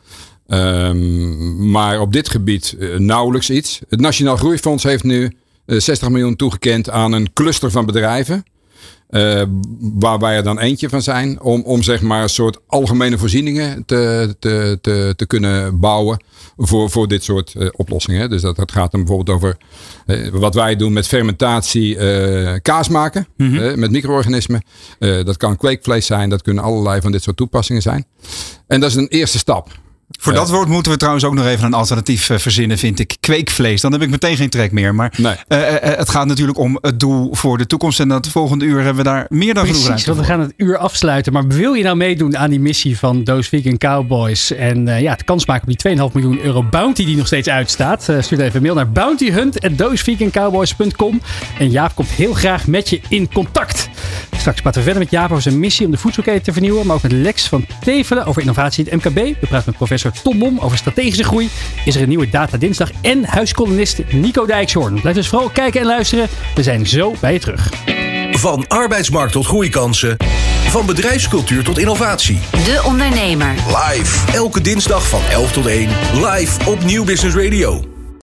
Ehm, maar op dit gebied nauwelijks iets. Het Nationaal Groeifonds heeft nu 60 miljoen toegekend aan een cluster van bedrijven. eh, waar wij er dan eentje van zijn. Om, om zeg maar een soort algemene voorzieningen te, te, te, te kunnen bouwen. Voor, voor dit soort eh, oplossingen. Dus dat, dat gaat dan bijvoorbeeld over eh, wat wij doen met fermentatie. eh, kaas maken. eh, met micro-organismen. Eh, dat kan kweekvlees zijn. Dat kunnen allerlei van dit soort toepassingen zijn. En dat is een eerste stap. Voor Ja. dat woord moeten we trouwens ook nog even een alternatief eh, verzinnen, vind ik. Kweekvlees. Dan heb ik meteen geen trek meer. Maar Nee. eh, eh, het gaat natuurlijk om het doel voor de toekomst. En dat volgende uur hebben we daar meer dan genoeg Precies, want we gaan het uur afsluiten. Maar wil je nou meedoen aan die missie van Those Vegan Cowboys? En eh, ja, het kans maken op die 2,5 miljoen euro bounty die nog steeds uitstaat. stuur even een mail naar bountyhunt.dosevegancowboys.com. En Jaap komt heel graag met je in contact. Straks praten we verder met Jaap over zijn missie om de voedselketen te vernieuwen. Maar ook met Lex van Tevelen over innovatie in het MKB. We praten met professor Tom Mom over strategische groei. Is er een nieuwe Data Dinsdag. En huiskolonist Nico Dijkshoorn. Blijf dus vooral kijken en luisteren. We zijn zo bij je terug. Van arbeidsmarkt tot groeikansen. Van bedrijfscultuur tot innovatie. De Ondernemer. Live. Elke dinsdag van 11 tot 1. Live op Nieuw Business Radio.